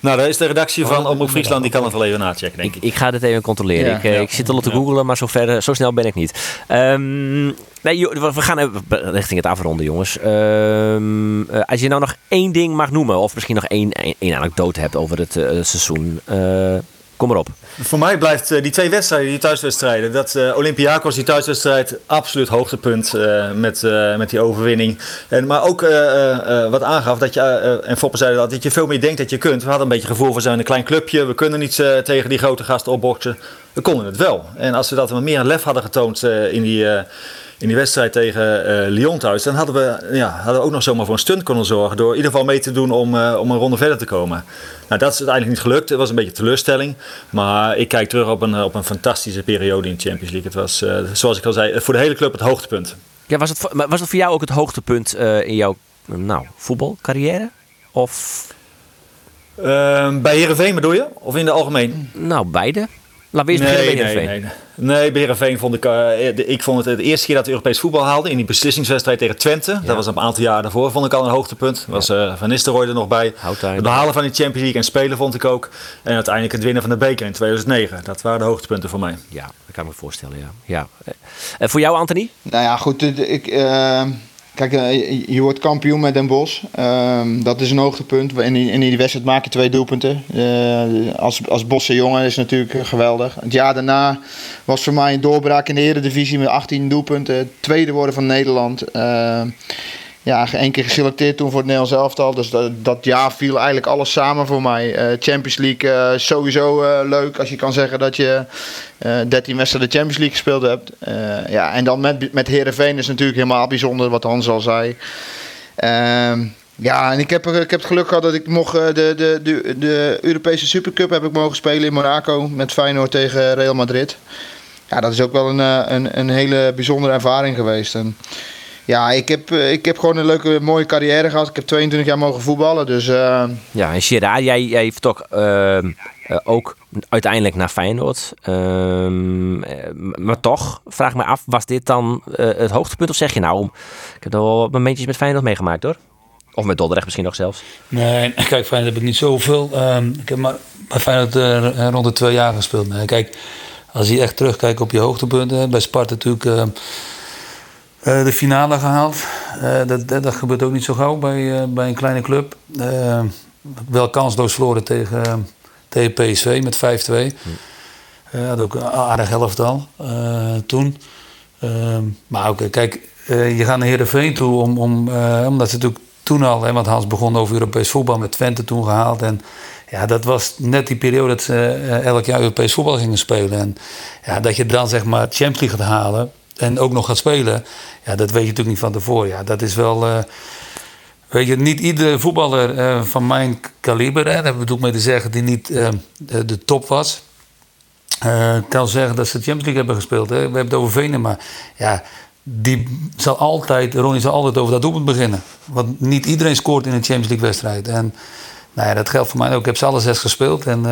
[SPEAKER 4] Nou, daar is de redactie van Omroep Friesland. Die kan het wel even nachecken, denk ik.
[SPEAKER 7] Ik ga dit even controleren.
[SPEAKER 4] Ja.
[SPEAKER 7] ik, eh,
[SPEAKER 4] Ja.
[SPEAKER 7] ik zit al te googlen, maar zo, ver, eh, zo snel ben ik niet. Ehm, nee, we gaan even richting het afronden, jongens. Ehm, eh, als je nou nog één ding mag noemen, of misschien nog één, één, één anekdote hebt over het seizoen, eh, kom maar op.
[SPEAKER 4] Voor mij blijft eh, die twee wedstrijden, die thuiswedstrijden, dat eh, Olympiakos, die thuiswedstrijd, absoluut hoogtepunt eh, met, met die overwinning. En, maar ook wat aangaf, dat je, en Foppen zei dat, dat je veel meer denkt dat je kunt. We hadden een beetje het gevoel, we zijn een klein clubje, we kunnen niet tegen die grote gasten opboksen. We konden het wel. En als we dat wat meer lef hadden getoond in die... eh, in die wedstrijd tegen eh, Lyon thuis, dan hadden we, ja, hadden we ook nog zomaar voor een stunt kunnen zorgen. Door in ieder geval mee te doen om, eh, om een ronde verder te komen. Nou, dat is uiteindelijk niet gelukt. Het was een beetje teleurstelling. Maar ik kijk terug op een, op een fantastische periode in de Champions League. Het was, eh, zoals ik al zei, voor de hele club het hoogtepunt.
[SPEAKER 7] Ja, was, het, was het voor jou ook het hoogtepunt eh, in jouw nou, voetbalcarrière? Of?
[SPEAKER 4] Ehm, bij Herenveen bedoel je? Of in de algemeen?
[SPEAKER 7] Nou, beide. We eerst beginnen bij
[SPEAKER 4] nee,
[SPEAKER 7] Heerenveen.
[SPEAKER 4] nee, nee. Nee, bij Heerenveen vond ik... eh, de- ik vond het de eerste keer dat we Europees voetbal haalden... in die beslissingswedstrijd tegen Twente. Dat was een aantal jaar daarvoor. Vond ik al een hoogtepunt. was eh, Van Nistelrooy er nog bij. Het behalen van de Champions League en spelen vond ik ook. En uiteindelijk het winnen van de beker in 2009. Dat waren de hoogtepunten voor mij.
[SPEAKER 7] Ja, dat kan ik me voorstellen, ja. ja. En voor jou, Anthony?
[SPEAKER 3] Nou ja, goed. Ik, eh, kijk, eh, je- wordt kampioen met Den Bosch. Ehm, dat is een hoogtepunt. In die, in die wedstrijd maak je twee doelpunten. Eh, als, als Bosse jongen is natuurlijk eh, geweldig. Het jaar daarna was voor mij een doorbraak in de Eredivisie met 18 doelpunten. Tweede worden van Nederland. Eh, ja, één keer geselecteerd toen voor het Nederlands elftal. Dus dat, dat jaar viel eigenlijk alles samen voor mij. Eh, Champions League eh, sowieso eh, leuk als je kan zeggen dat je eh 13 wedstrijden Champions League gespeeld hebt. Ja, en dan met, met Herenveen is natuurlijk helemaal bijzonder, wat Hans al zei. Ehm, ja, en ik heb, ik heb het geluk gehad dat ik mocht de, de, de, de Europese Supercup heb ik mogen spelen in Monaco met Feyenoord tegen Real Madrid. Ja, dat is ook wel een, een, een hele bijzondere ervaring geweest. En ja, ik heb, eh, ik heb gewoon een leuke, mooie carrière gehad. Ik heb 22 jaar mogen voetballen, dus... eh,
[SPEAKER 7] Ja, en Gerard, jij, jij vertrok ehm, eh, ook uiteindelijk naar Feyenoord. Ehm, eh, maar toch, vraag me af, was dit dan het hoogtepunt? Of zeg je nou, ik heb er wel wat momentjes met Feyenoord meegemaakt hoor. Of met Dordrecht misschien nog zelfs.
[SPEAKER 8] Nee, kijk, Feyenoord heb ik niet zoveel. Ehm, ik heb maar bij Feyenoord rond de twee jaar gespeeld. Nee, kijk, als je echt terugkijkt op je hoogtepunten. Bij Sparta natuurlijk eh, de finale gehaald. Eh, dat, dat, dat gebeurt ook niet zo gauw bij, eh, bij een kleine club. Wel kansloos verloren tegen, tegen PSV met 5-2. Eh had ook een aardig elftal eh, toen. Ehm, maar ook, kijk, je gaat naar Heerenveen toe om, om, omdat ze natuurlijk toen al, hè, want Hans begon over Europees voetbal met Twente toen gehaald. En ja, dat was net die periode dat ze elk jaar Europees voetbal gingen spelen. En ja, dat je dan zeg maar Champions League gaat halen en ook nog gaat spelen, ja, dat weet je natuurlijk niet van tevoren. Ja, dat is wel. eh, Weet je, niet iedere voetballer eh, van mijn kaliber, hè, daar bedoel ik mee te zeggen, die niet eh, de, top was, kan zeggen dat ze de Champions League hebben gespeeld. Hè. We hebben het over Venen, maar ja, die zal altijd, Ronnie zal altijd over dat doelpunt beginnen. Want niet iedereen scoort in een Champions League wedstrijd. En nou ja, dat geldt voor mij ook. Ik heb ze alle zes gespeeld en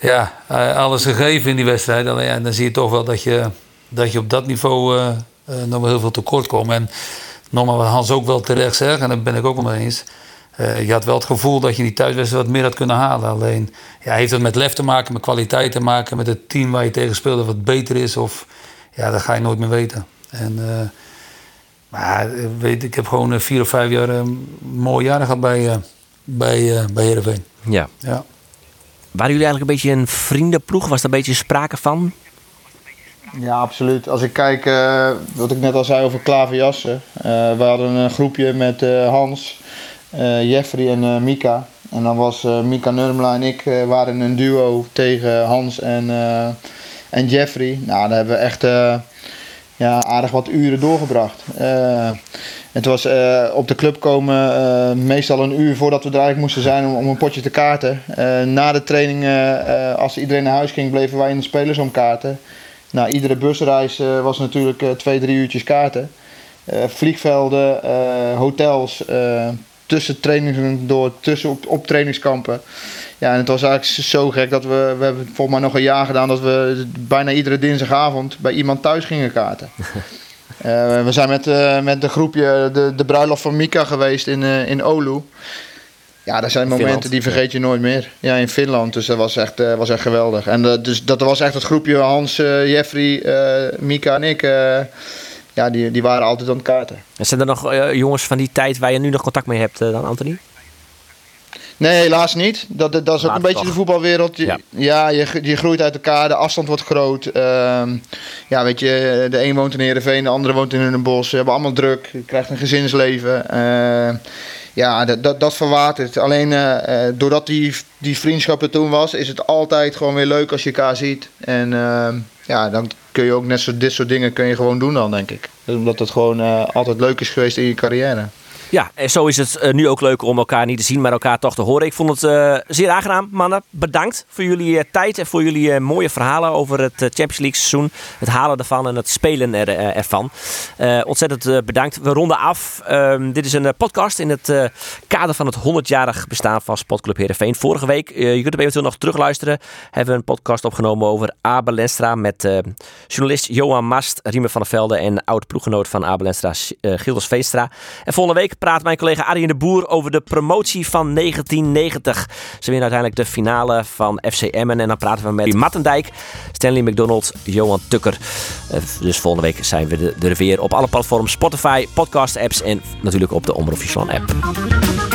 [SPEAKER 8] ja, alles gegeven in die wedstrijd. Alleen ja, dan zie je toch wel dat je, dat je op dat niveau eh, eh, nog wel heel veel tekort komt. En nogmaals, wat Hans ook wel terecht zegt, en daar ben ik ook mee eens. Eh, je had wel het gevoel dat je die thuiswedstrijd wat meer had kunnen halen. Alleen ja, heeft het met lef te maken, met kwaliteit te maken, met het team waar je tegen speelde wat beter is. Of ja, dat ga je nooit meer weten. En, maar weet, ik heb gewoon vier of vijf jaar mooie jaren gehad bij, bij, bij Heerenveen.
[SPEAKER 7] Ja.
[SPEAKER 8] Ja.
[SPEAKER 7] Waren jullie eigenlijk een beetje een vriendenploeg? Was daar een beetje sprake van?
[SPEAKER 3] Ja, absoluut. Als ik kijk, eh, wat ik net al zei over klaverjassen. eh we hadden een groepje met eh, Hans, Jeffrey en Mika. En dan was Mika Nurmela en ik waren een duo tegen Hans en, en Jeffrey. Nou, daar hebben we echt ja, aardig wat uren doorgebracht. Het was op de club komen meestal een uur voordat we er eigenlijk moesten zijn om, om een potje te kaarten. Na de training, als iedereen naar huis ging, bleven wij in de spelers om kaarten. Nou, iedere busreis eh, was natuurlijk eh, twee, drie uurtjes kaarten. Eh, vliegvelden, hotels, tussen trainingen door, tussen op, op trainingskampen. Ja, en het was eigenlijk zo gek dat we, we hebben volgens mij nog een jaar gedaan dat we bijna iedere dinsdagavond bij iemand thuis gingen kaarten. We zijn met, met een groepje de, de bruiloft van Mika geweest in, eh, in Oulu. Ja, dat zijn momenten
[SPEAKER 7] Finland,
[SPEAKER 3] die vergeet je nooit meer. Ja, in Finland. Dus dat was echt, eh, was echt geweldig. En eh, dus dat was echt het groepje Hans, eh, Jeffrey, Mika en ik. ja, die, die waren altijd aan het kaarten.
[SPEAKER 7] En zijn er nog jongens van die tijd waar je nu nog contact mee hebt dan, Anthony?
[SPEAKER 3] Nee, helaas niet. Dat, dat, dat is ook een beetje
[SPEAKER 7] toch.
[SPEAKER 3] de voetbalwereld. Je, ja, je, je groeit uit elkaar, de afstand wordt groot. Ehm, ja, weet je, de een woont in Heerenveen, de andere woont in een bos. Ze hebben allemaal druk, je krijgt een gezinsleven. Ehm, ja, dat, dat, dat verwatert. Alleen eh, eh, doordat die, die vriendschap er toen was, is het altijd gewoon weer leuk als je elkaar ziet. En ehm, ja, dan kun je ook net zo dit soort dingen kun je gewoon doen dan, denk ik. Omdat het gewoon eh, altijd leuk is geweest in je carrière.
[SPEAKER 7] Ja, en zo is het eh, nu ook leuk om elkaar niet te zien, maar elkaar toch te horen. Ik vond het eh, zeer aangenaam, mannen. Bedankt voor jullie eh, tijd en voor jullie mooie verhalen over het Champions League seizoen. Het halen ervan en het spelen ervan. Ontzettend bedankt. We ronden af. Ehm, dit is een podcast in het kader van het 100-jarig bestaan van Sportclub Heerenveen. Vorige week, je kunt hem eventueel nog terugluisteren, hebben we een podcast opgenomen over Abel Lenstra met journalist Johan Mast, Riemen van der Velde en oud-ploeggenoot van Abel Lenstra, Gildes Veenstra. En volgende week praat mijn collega Arjen de Boer over de promotie van 1990. Ze winnen uiteindelijk de finale van FC Emmen. En dan praten we met Mattendijk, Stanley McDonald, Johan Tukker. Eh, dus volgende week zijn we er weer op alle platforms. Spotify, podcast apps en natuurlijk op de Omroep app.